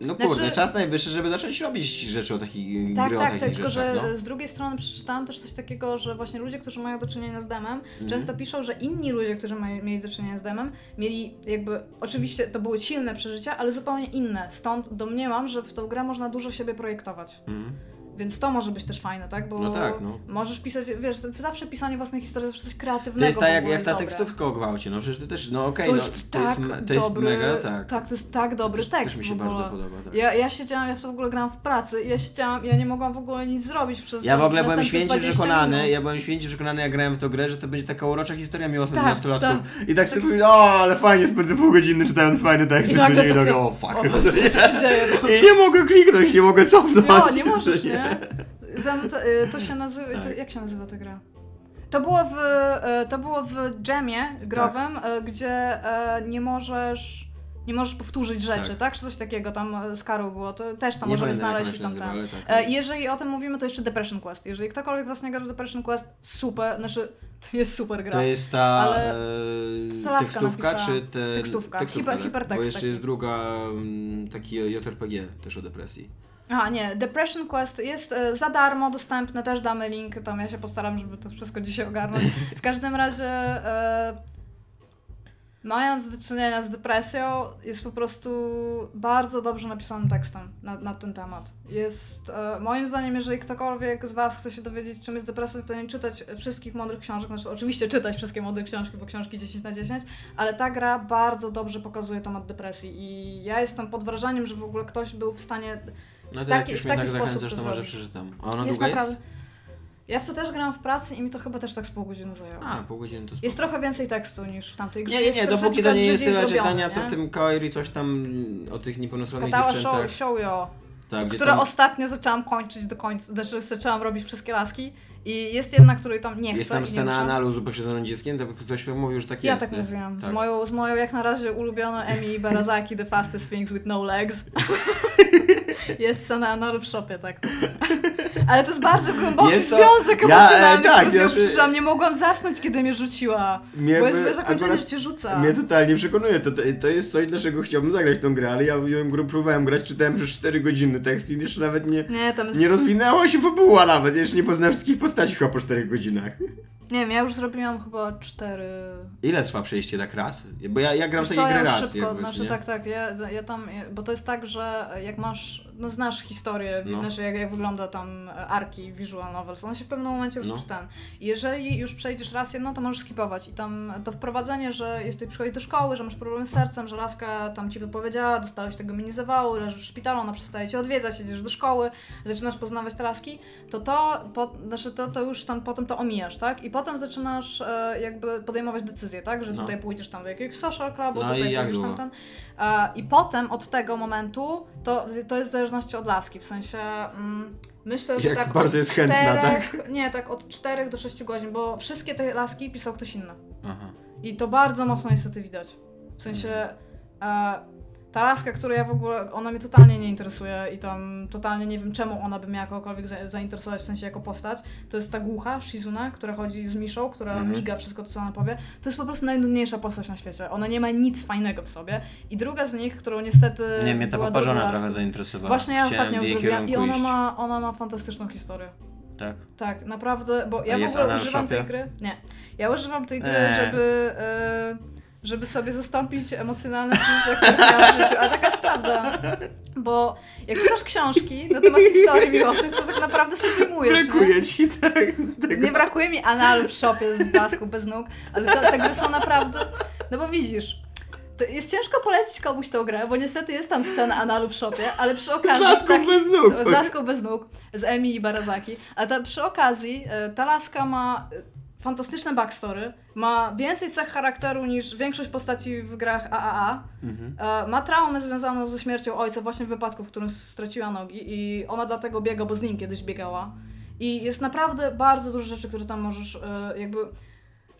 no Znaczy- kurde, czas najwyższy, żeby zacząć robić rzeczy o takich, Tak, gry o tak, takich tylko rzeczach, że no. z drugiej strony przeczytałam też coś takiego, że właśnie ludzie, którzy mają do czynienia z demem, Mhm. często piszą, że inni ludzie, którzy mają, mieli do czynienia z demem, mieli jakby, oczywiście to były silne przeżycia, ale zupełnie inne. Stąd domniemam, że w tą grę można dużo siebie projektować. Mhm. Więc to może być też fajne, tak? Bo No tak, no. możesz pisać, wiesz, zawsze pisanie własnej historii to zawsze coś kreatywnego To jest tak jak, jak ta jest tekstówka o gwałcie, no przecież to też, no okej, To no, jest to tak jest, me- to jest dobry, mega, tak. Tak, to jest tak dobry też, tekst też mi się bardzo podoba, tak. Ja, ja siedziałam, ja w to w ogóle grałam w pracy, ja siedziałam, ja nie mogłam w ogóle nic zrobić przez Ja w ogóle byłem święcie 20 przekonany, minut. ja byłem święcie przekonany, jak grałem w tą grę, że to będzie taka urocza historia miłosna Tak, tak, nastolatków. I tak sobie Tak. mówię, o, ale fajnie, spędzę pół godziny czytając fajne teksty, I nagle o fuck. No. I nie mogę kliknąć, nie mogę cofnąć. Jo, nie możesz, nie? Zam- To, y, to się nazywa, to, Tak. jak się nazywa ta gra? To było w, y, to było w dżemie growym, Tak. y, gdzie nie możesz nie możesz powtórzyć rzeczy, Tak. tak? Czy coś takiego tam z Karą było, to też tam Nie możemy znaleźć i tam nazywa, ten. tak. E, Jeżeli o tym mówimy, to jeszcze Depression Quest. Jeżeli ktokolwiek was nie gra w Depression Quest, super, znaczy to jest super gra. To jest ta Ale e, tekstówka, czy te... Tekstówka. Hiper- tak? hipertekst Bo jeszcze jest druga, mm, taki JRPG też o depresji. Aha, nie, Depression Quest jest e, za darmo dostępne, też damy link, tam ja się postaram, żeby to wszystko dzisiaj ogarnąć. W każdym razie, e, mając do czynienia z depresją, jest po prostu bardzo dobrze napisanym tekstem na, na ten temat. Jest, e, moim zdaniem, jeżeli ktokolwiek z Was chce się dowiedzieć, czym jest depresja, to nie czytać wszystkich mądrych książek, znaczy oczywiście czytać wszystkie mądre książki, bo książki 10 na 10, ale ta gra bardzo dobrze pokazuje temat depresji i ja jestem pod wrażeniem, że w ogóle ktoś był w stanie No to taki- jak już w mnie tak sposób zachęcasz, to to może przeczytam. A ona jest długa naprawdę. jest? Ja w to też grałam w pracy i mi to chyba też tak z pół godziny zajęło. A, pół godziny to spoko. Jest trochę więcej tekstu niż w tamtej grze. Nie, nie, nie, dopóki to nie jest tyle czytania, co w tym Kairi coś tam o tych niepełnosprawnych Katała dziewczętach. show, shoujo, Tak, które tam ostatnio zaczęłam kończyć do końca, znaczy zaczęłam robić wszystkie laski i jest jedna, której tam nie chcę jest tam scena z upośledzonym dzieckiem, to ktoś mówił, że tak Ja jest. tak nie? mówiłam. Z, Tak. moją, z moją jak na razie ulubioną Emi Barazaki The Fastest Things with No Legs. jest scena analu w shopie, tak. Ale to jest bardzo głęboki Jest to- związek ja, e, emocjonalny, tak, który z nią ja się- przeżyłam. Nie mogłam zasnąć, kiedy mnie rzuciła. Mnie bo jest wiesz, zakończenie, że cię rzuca. Mnie totalnie przekonuje. To, to, to jest coś, dlaczego chciałbym zagrać tą grę, ale ja ją grę próbowałem grać, czytałem przez 4 godziny tekst i jeszcze nawet nie, Nie, tam jest... nie rozwinęła się fabuła nawet. Jeszcze nie poznałem wszystkich postaci chyba po 4 godzinach. Nie wiem, ja już zrobiłam chyba cztery... Ile trwa przejście tak raz? Bo ja, ja gram w co, gry ja raz. szybko, jakby, znaczy nie? tak, tak, ja, ja tam, bo to jest tak, że jak masz, no znasz historię, No. znaczy jak, jak wygląda tam arki visual novels, one się w pewnym momencie No. rozpoczytają. I jeżeli już przejdziesz raz jedną, to możesz skipować i tam to wprowadzenie, że jesteś przychodzi do szkoły, że masz problemy z sercem, że laska tam ci wypowiedziała, dostałeś tego mini zawału, leżysz w szpitalu, ona przestaje cię odwiedzać, jedziesz do szkoły, zaczynasz poznawać te laski, to to, po, znaczy to, to już tam potem to omijasz, tak? I potem zaczynasz e, jakby podejmować decyzje, tak? Że No. tutaj pójdziesz tam do jakiegoś social clubu, No tutaj pójdziesz tam ten. E, I potem od tego momentu to, to jest w zależności od laski, w sensie mm, myślę, że Jak tak bardzo od jest chętna, czterech, Nie, tak od 4 do 6 godzin, bo wszystkie te laski pisał ktoś inny. Aha. I to bardzo mocno niestety widać. W sensie e, ta laska, która ja w ogóle, ona mnie totalnie nie interesuje i tam totalnie nie wiem czemu ona by miała kogokolwiek za, zainteresować, w sensie jako postać. To jest ta głucha, Shizuna, która chodzi z Miszą, która Mhm. miga wszystko, co ona powie. To jest po prostu najnudniejsza postać na świecie. Ona nie ma nic fajnego w sobie. I druga z nich, którą niestety Nie, mnie ta poparzona trochę zainteresowała. Właśnie ja Chciałem ostatnio zrobiłam i ona iść. ma, ona ma fantastyczną historię. Tak. Tak, naprawdę, bo ja w ogóle używam tej gry. Nie. Ja używam tej gry, Eee. żeby. e, żeby sobie zastąpić emocjonalne przeżycia, które miałam w życiu. A taka jest prawda. Bo jak czytasz książki na temat historii miłosnych, to tak naprawdę sublimujesz. nie? Brakuje ci tak, tego. Nie brakuje mi analu w szopie z blasku bez nóg, ale to, te gry są naprawdę. No bo widzisz. Jest ciężko polecić komuś tą grę, bo niestety jest tam scena analu w szopie, ale przy okazji... laską bez nóg. Z laską bez nóg, z Emi i Barazaki. Ale ta, przy okazji e, ta laska ma fantastyczne backstory, ma więcej cech charakteru niż większość postaci w grach AAA. Mhm. E, Ma traumę związaną ze śmiercią ojca właśnie w wypadku, w którym straciła nogi i ona dlatego biega, bo z nim kiedyś biegała. I jest naprawdę bardzo dużo rzeczy, które tam możesz e, jakby...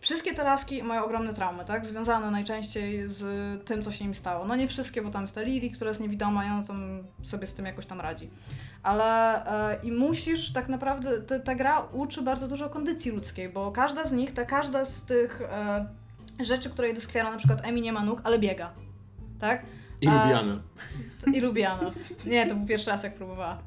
Wszystkie te laski mają ogromne traumy, tak? Związane najczęściej z tym, co się im stało. No nie wszystkie, bo tam jest ta Lili, która jest niewidoma i ona tam sobie z tym jakoś tam radzi. Ale e, i musisz tak naprawdę, te, ta gra uczy bardzo dużo kondycji ludzkiej, bo każda z nich, ta każda z tych e, rzeczy, które jej doskwiera, na przykład Emi nie ma nóg, ale biega. Tak? I A- lubiano. I lubiano. Nie, to był pierwszy raz, jak próbowała.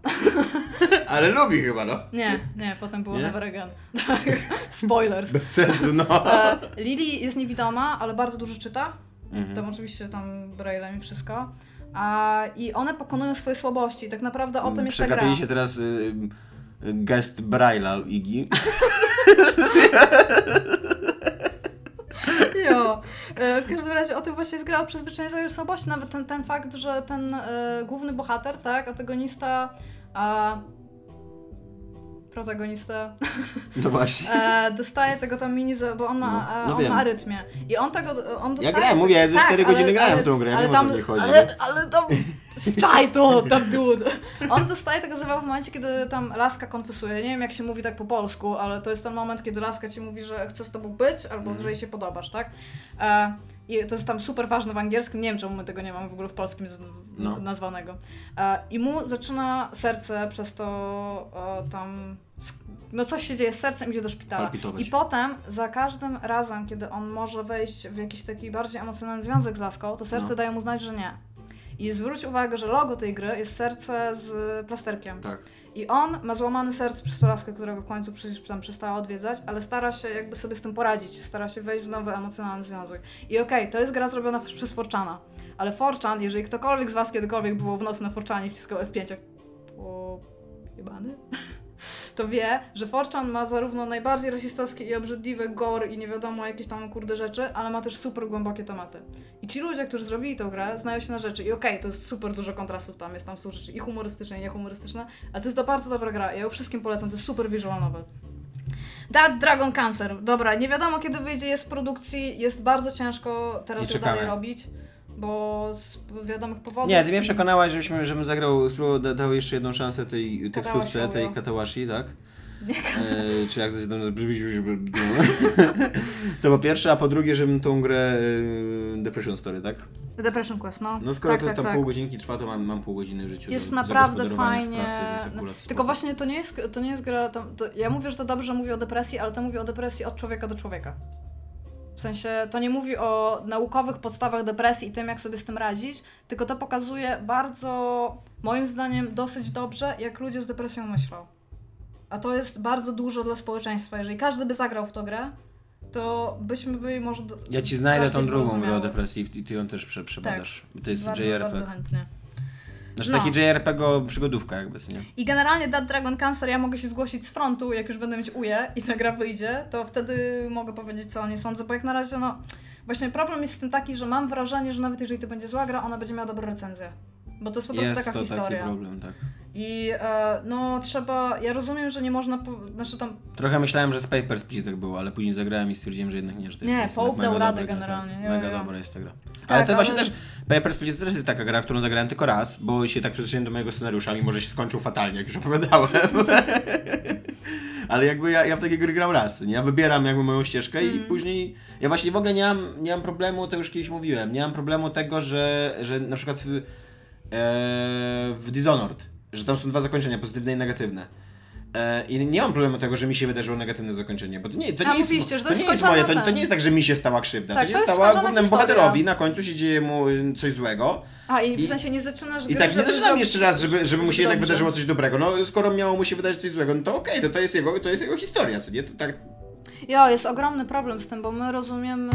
Ale lubi chyba, no. Nie, nie, potem było Nie? Never Again. Tak. Spoilers. Bez sensu, no. E, Lili jest niewidoma, ale bardzo dużo czyta. Mhm. Tam oczywiście tam braillem i wszystko. A, I one pokonują swoje słabości. Tak naprawdę o tym jest ta gra. Się teraz y, y, gest Braille'a Iggy. E, W każdym razie o tym właśnie jest gra o przyzwyczajeniu słabości. Nawet ten, ten fakt, że ten e, główny bohater, tak, antagonista, a protagonista No właśnie. e, dostaje tego tam mini, bo on ma, No, no on wiem. ma arytmię. I on tego, on dostaje... grałem, mówię, ja ze tak, cztery godziny ale- grałem w ale- tą grę, ale o co tam, w niej chodzi, Ale, nie? ale tam Czaj to, tam dude. On dostaje tego zawału w momencie, kiedy tam laska konfesuje. Nie wiem, jak się mówi tak po polsku, ale to jest ten moment, kiedy laska ci mówi, że chce z tobą być, albo Mhm. że jej się podobasz, tak? E, I to jest tam super ważne w angielskim. Nie wiem, czemu my tego nie mamy w ogóle w polskim z, z, No. nazwanego. E, I mu zaczyna serce przez to e, tam. No coś się dzieje z sercem, idzie do szpitala. Palpitować. I potem za każdym razem, kiedy on może wejść w jakiś taki bardziej emocjonalny związek z laską, to serce No. daje mu znać, że nie. I zwróć uwagę, że logo tej gry jest serce z plasterkiem. Tak. I on ma złamane serce przez tą laskę, którego w końcu przecież tam przestała odwiedzać, ale stara się jakby sobie z tym poradzić, stara się wejść w nowy emocjonalny związek. I okej, to jest gra zrobiona przez Forczana, ale Forchan, jeżeli ktokolwiek z was kiedykolwiek było w nocy na Forczanie i wciskał F5 jak po... jebany? To wie, że Forchan ma zarówno najbardziej rasistowskie i obrzydliwe gore i nie wiadomo jakieś tam kurde rzeczy, ale ma też super głębokie tematy. I ci ludzie, którzy zrobili tę grę, znają się na rzeczy. I okej, to jest super dużo kontrastów tam, jest tam są rzeczy i humorystyczne, i niehumorystyczne, ale to jest bardzo dobra gra. Ja ją wszystkim polecam, to jest super visual novel. That Dragon Cancer. Dobra, nie wiadomo kiedy wyjdzie, jest w produkcji, jest bardzo ciężko teraz czekamy. dalej robić, bo z wiadomych powodów. Nie, ty mnie przekonałaś, żebyśmy, żebym zagrał, spróbował, da- dał jeszcze jedną szansę tej tekstówce, tej. Katawashi, tak? E, czy jak to się tam no. To po pierwsze, a po drugie, żebym tą grę e, Depression Story, tak? Depression Quest, no. No skoro tak, to tak, tam tak. pół godzinki trwa, to mam, mam pół godziny w życiu Jest do naprawdę fajnie. Pracy, No, Tylko właśnie to nie jest, to nie jest gra. To, to, ja mówię, że to dobrze mówi o depresji, ale to mówi o depresji od człowieka do człowieka. W sensie to nie mówi o naukowych podstawach depresji i tym, jak sobie z tym radzić, tylko to pokazuje bardzo, moim zdaniem, dosyć dobrze, jak ludzie z depresją myślą. A to jest bardzo dużo dla społeczeństwa. Jeżeli każdy by zagrał w tą grę, to byśmy byli może. Ja ci znajdę tą drugą grę o depresji i ty ją też prze, przebadasz. Bo to jest bardzo, JRPG. bardzo chętnie. Znaczy No. taki JRPG przygodówka jakby, nie? I generalnie Dead Dragon Cancer ja mogę się zgłosić z frontu, jak już będę mieć uje i ta gra wyjdzie, to wtedy mogę powiedzieć, co o niej sądzę, bo jak na razie, no... Właśnie problem jest z tym taki, że mam wrażenie, że nawet jeżeli to będzie zła gra, ona będzie miała dobre recenzje. Bo to jest po prostu Jest taka to taki historia. problem, tak. I e, no trzeba... Ja rozumiem, że nie można... Po... Znaczy tam... Trochę myślałem, że z Papers, Please tak było, ale później zagrałem i stwierdziłem, że jednak nie, że to Nie, jest Pope dał radę gra, generalnie, Tak. ja, Mega ja. dobra jest ta gra. Tak, ale to właśnie ale- też, Papers, Please to też jest taka gra, którą zagrałem tylko raz, bo się tak przyzwyczaiłem do mojego scenariusza, mimo że się skończył fatalnie, jak już opowiadałem. ale jakby ja, ja w takie gry gram raz, nie? Ja wybieram jakby moją ścieżkę Mm. i później, ja właśnie w ogóle nie mam, nie mam problemu, to już kiedyś mówiłem, nie mam problemu tego, że, że na przykład w, w Dishonored, że tam są dwa zakończenia, pozytywne i negatywne. E, I nie mam problemu tego, że mi się wydarzyło negatywne zakończenie, bo to nie, to nie jest, mówiliście, to to nie jest moje, to, to nie jest tak, że mi się stała krzywda, Tak, to się stała głównemu historia. bohaterowi, na końcu się dzieje mu coś złego. A i w sensie nie zaczynasz I tak, nie zaczynam jeszcze raz, żeby, żeby mu się jednak wydarzyło coś dobrego. No, skoro miało mu się wydarzyć coś złego, no to okej, to, to, jest jego, to jest jego historia, co nie? To tak, Jo, jest ogromny problem z tym, bo my rozumiemy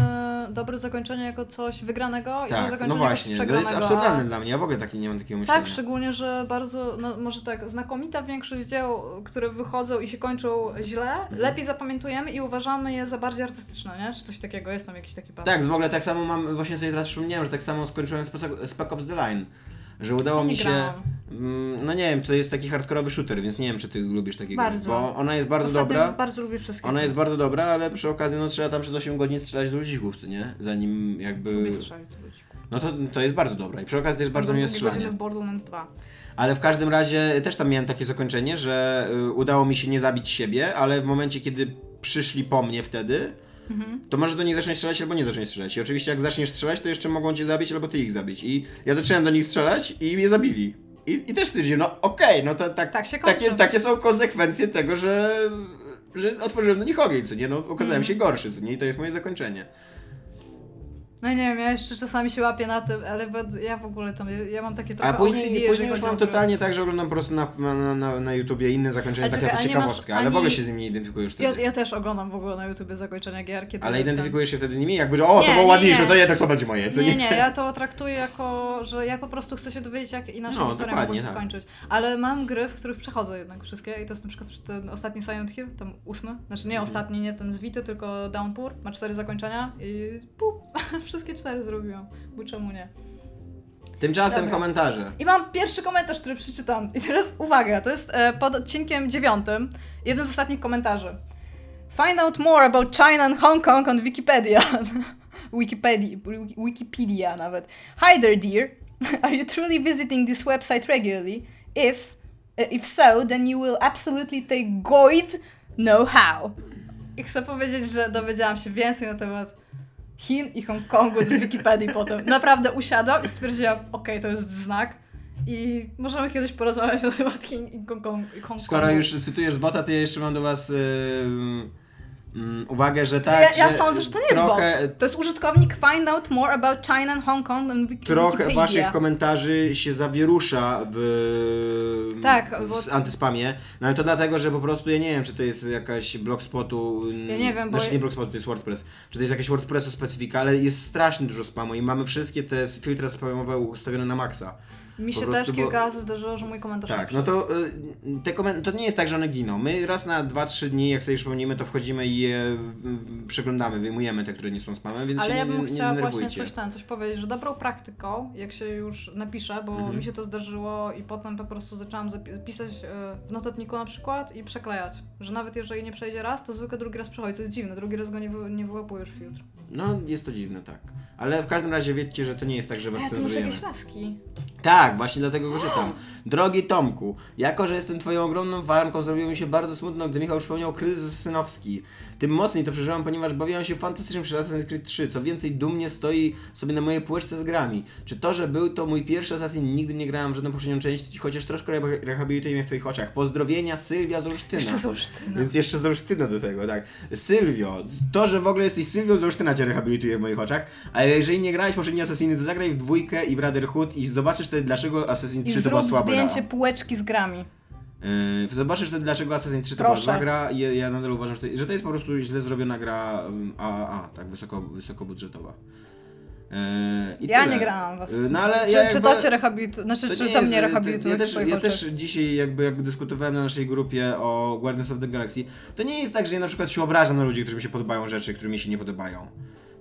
dobre zakończenie jako coś wygranego i złe tak, zakończenie no właśnie, jako to coś jest przegranego. absurdalne a... dla mnie, ja w ogóle taki, nie mam takiego myślenia. Tak, szczególnie, że bardzo, no może tak, znakomita większość dzieł, które wychodzą i się kończą źle, Mhm. lepiej zapamiętujemy i uważamy je za bardziej artystyczne, nie? Czy coś takiego, jest tam jakiś taki pattern. Tak, w ogóle tak samo mam, właśnie sobie teraz przypomniałem, że tak samo skończyłem Spec Spec Ops The Line. Że udało nie mi się. Mm, No nie wiem, to jest taki hardkorowy shooter, więc nie wiem, czy ty lubisz takie gry. Bardzo. Bo ona jest bardzo Ostatnio dobra. Bardzo lubię wszystkie. Ona jest bardzo dobra, ale przy okazji no trzeba tam przez 8 godzin strzelać do ludzików, co nie? Zanim jakby. Lubię strzelić ludzi. No to, to jest bardzo dobra. I przy okazji to jest bardzo miłe strzelanie. w Borderlands 2. Ale w każdym razie też tam miałem takie zakończenie, że y, udało mi się nie zabić siebie, ale w momencie, kiedy przyszli po mnie wtedy, Mhm. to może do nich zacząć strzelać albo nie zacząć strzelać. I oczywiście jak zaczniesz strzelać, to jeszcze mogą cię zabić albo ty ich zabić. I ja zacząłem do nich strzelać i mnie zabili. I, i też stwierdziłem, no okej, no to tak, Tak się kończy. takie, takie są konsekwencje tego, że, że otworzyłem do nich ogień, co nie? No okazałem Mhm. się gorszy, co nie? I to jest moje zakończenie. No nie wiem, ja jeszcze czasami się łapię na tym, ale ja w ogóle tam, ja mam takie trochę A później, OCD, później już mam totalnie tak, że oglądam po prostu na, na, na, na YouTubie inne zakończenia, A takie czekaj, jako a nie masz ciekawostkę, ale w ani- ogóle się z nimi nie identyfikuję już Ja, wtedy. ja też oglądam w ogóle na YouTubie zakończenia gier, kiedy Ale identyfikujesz się wtedy z nimi? Jakby, że o, Nie, to było nie, ładniejsze, nie. to jednak to będzie moje, co Nie, nie? nie, ja to traktuję jako, że ja po prostu chcę się dowiedzieć, jak inaczej No, historia mogła się tak. skończyć. Ale mam gry, w których przechodzę jednak wszystkie i to jest na przykład ten ostatni Silent Hill, tam ósmy, znaczy nie Mhm. ostatni, nie ten z Vity, tylko Downpour, ma cztery zakończenia i pup, wszystkie cztery zrobiłam, bo czemu nie? Tymczasem Dobra. komentarze. I mam pierwszy komentarz, który przeczytam. I teraz uwaga, to jest e, pod odcinkiem dziewiątym, jeden z ostatnich komentarzy. Find out more about China and Hong Kong on Wikipedia. Wikipedia, Wikipedia nawet. Hi there, dear. Are you truly visiting this website regularly? If uh, if so, then you will absolutely take good know-how. I chcę powiedzieć, że dowiedziałam się więcej na temat Chin i Hongkongu z Wikipedii potem. Naprawdę usiadłam i stwierdziłam, okej, to jest znak. I możemy kiedyś porozmawiać na temat Chin i Hongkongu. Hongkongu. Skoro już cytujesz bota, to ja jeszcze mam do was yy, uwagę, że tak. ja, ja że sądzę, że to nie jest trochę, bot. To jest użytkownik find out more about China and Hong Kong on Wiki- Trochę Wikipedia. waszych komentarzy się zawierusza w, Tak, w bo- antyspamie, no ale to dlatego, że po prostu ja nie wiem, czy to jest jakaś blogspotu, Ja nie wiem, bo znaczy nie blogspotu, to jest WordPress, czy to jest jakaś WordPressu specyfika, ale jest strasznie dużo spamu i mamy wszystkie te filtry spamowe ustawione na maksa. Mi się też prostu, bo- kilka razy zdarzyło, że mój komentarz Tak, nie no to y, te komen- to nie jest tak, że one giną. My raz na 2-3 dni, jak sobie przypomnimy, to wchodzimy i je y, przeglądamy, wyjmujemy te, które nie są spamem, więc Ale się ja nie, bym nie chciała właśnie coś tam, coś powiedzieć, że dobrą praktyką, jak się już napisze, bo Mhm. mi się to zdarzyło i potem po prostu zaczęłam pisać e, w notatniku na przykład i przeklejać, że nawet jeżeli nie przejdzie raz, to zwykle drugi raz przechodzi, co jest dziwne, drugi raz go nie, wy, nie wyłapujesz filtr. No, jest to dziwne, tak. Ale w każdym razie wiedzcie, że to nie jest tak, że was masz cenzurujemy. jakieś laski. Tak, właśnie dlatego go czytam. Drogi Tomku, jako że jestem twoją ogromną farmką, zrobiło mi się bardzo smutno, gdy Michał przypomniał kryzys synowski. Tym mocniej to przeżyłam, ponieważ bawiłam się fantastycznie przy Assassin's Creed 3, co więcej dumnie stoi sobie na mojej półeczce z grami. Czy to, że był to mój pierwszy Assassin, nigdy nie grałam w żadną poprzednią część, chociaż troszkę re- rehabilituje mnie w twoich oczach. Pozdrowienia Sylwia z Olsztyna. Jeszcze z Olsztyna. Więc jeszcze z Olsztyna do tego, tak. Sylwio, to, że w ogóle jesteś Sylwią z Olsztyna cię rehabilituje w moich oczach, ale jeżeli nie grałeś poprzednie Assassiny, to zagraj w dwójkę i Brotherhood i zobaczysz wtedy, dlaczego Assassin I 3 to była słaba zdjęcie gra. półeczki z grami. Yy, zobaczysz wtedy, dlaczego Assassin 3 to Proszę. była zła gra. Ja, ja nadal uważam, że to, że to jest po prostu źle zrobiona gra um, AAA, tak, wysoko, wysokobudżetowa. Yy, i Ja tyle. nie grałam w Yy, Assassin's No ale Creed. ja czy, czy jakby- to się rehabilituje? Znaczy, czy nie to jest- mnie rehabilituje Ja w też, twoich ja oczach? też dzisiaj jakby jak dyskutowałem na naszej grupie o Guardians of the Galaxy, to nie jest tak, że ja na przykład się obrażam na ludzi, którym mi się podobają rzeczy, które mi się nie podobają.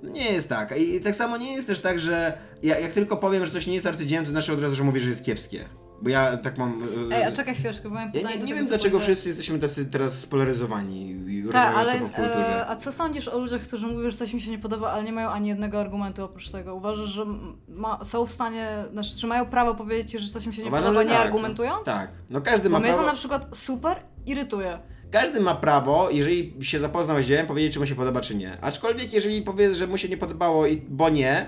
No nie jest tak. I tak samo nie jest też tak, że ja, jak tylko powiem, że coś nie jest arcydziełem, to znaczy od razu, że mówię, że jest kiepskie. Bo ja tak mam... yy, Ej, a czekaj chwileczkę, bo mam ja pytanie nie, do nie tego, wiem, dlaczego wszyscy jesteśmy tacy teraz spolaryzowani i Tak, ale rozmawiamy w kulturze. e, a co sądzisz o ludziach, którzy mówią, że coś mi się nie podoba, ale nie mają ani jednego argumentu oprócz tego? Uważasz, że ma, są w stanie, znaczy, że mają prawo powiedzieć że coś mi się nie Uważam, podoba, nie tak. argumentując? Tak. No każdy Bo ma mnie prawo... to na przykład super irytuje. Każdy ma prawo, jeżeli się zapoznał z dziełem, powiedzieć, czy mu się podoba, czy nie. Aczkolwiek, jeżeli powie, że mu się nie podobało, i bo nie.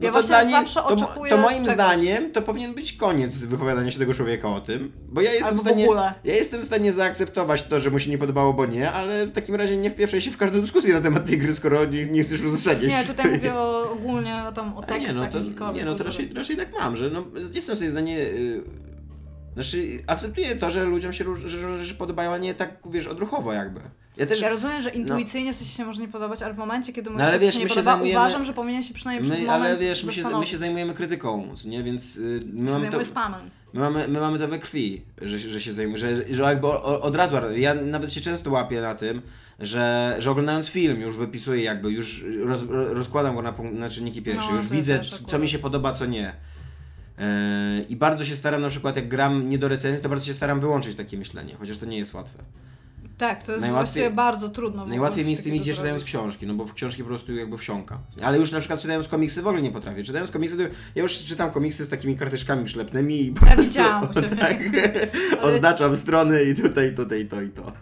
No Ja to właśnie zawsze oczekuję to moim czegoś. zdaniem to powinien być koniec wypowiadania się tego człowieka o tym. Bo ja jestem Albo w w stanie. ogóle. Ja jestem w stanie zaakceptować to, że mu się nie podobało, bo nie, ale w takim razie nie wpieprzaj się w każdą dyskusję na temat tej gry, skoro nie, nie chcesz uzasadniać. Nie, tutaj mówię o, ogólnie o, tam, o A tekstach nie, no to, nie, no to raczej, raczej tak mam, że no, jestem sobie zdanie. Yy, znaczy, akceptuję to, że ludziom się róż- że rzeczy podobają, a nie tak, wiesz, odruchowo jakby. Ja też. Ja rozumiem, że intuicyjnie coś się może nie podobać, ale w momencie, kiedy mu No coś wiesz, się nie podoba, zajmujemy- uważam, że powinien się przynajmniej przez My, moment ale wiesz, my się, my się zajmujemy krytyką, nie? Więc yy, my, mamy to, my, mamy, my mamy to we krwi, że, że się zajmujemy, że, że jakby od razu, ja nawet się często łapię na tym, że, że oglądając film już wypisuję jakby, już roz, rozkładam go na, na czynniki pierwsze, No, już widzę też co mi się podoba, co nie. Yy, I bardzo się staram, na przykład jak gram nie do recenzji, to bardzo się staram wyłączyć takie myślenie, chociaż to nie jest łatwe. Tak, to jest Najłatwiej- właściwie bardzo trudno. Najłatwiej mi z tym idzie czytając książki, no bo w książki po prostu jakby wsiąka. Ale już na przykład czytając komiksy w ogóle nie potrafię. Czytając komiksy, to ja już czytam komiksy z takimi karteczkami przylepnymi i po Ja prostu, widziałam ciebie. tak, oznaczam strony i tutaj, tutaj, to i to.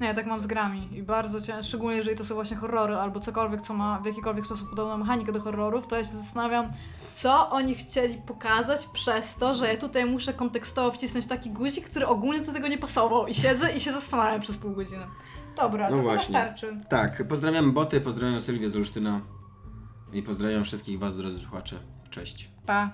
Nie, ja tak mam z grami i bardzo ciężko, szczególnie jeżeli to są właśnie horrory albo cokolwiek, co ma w jakikolwiek sposób podobną mechanikę do horrorów, to ja się zastanawiam, co oni chcieli pokazać przez to, że ja tutaj muszę kontekstowo wcisnąć taki guzik, który ogólnie do tego nie pasował i siedzę i się zastanawiam przez pół godziny. Dobra, No to właśnie. starczy. Tak, pozdrawiam boty, pozdrawiam Sylwię z Olsztyna i pozdrawiam wszystkich was, drodzy słuchacze. Cześć. Pa.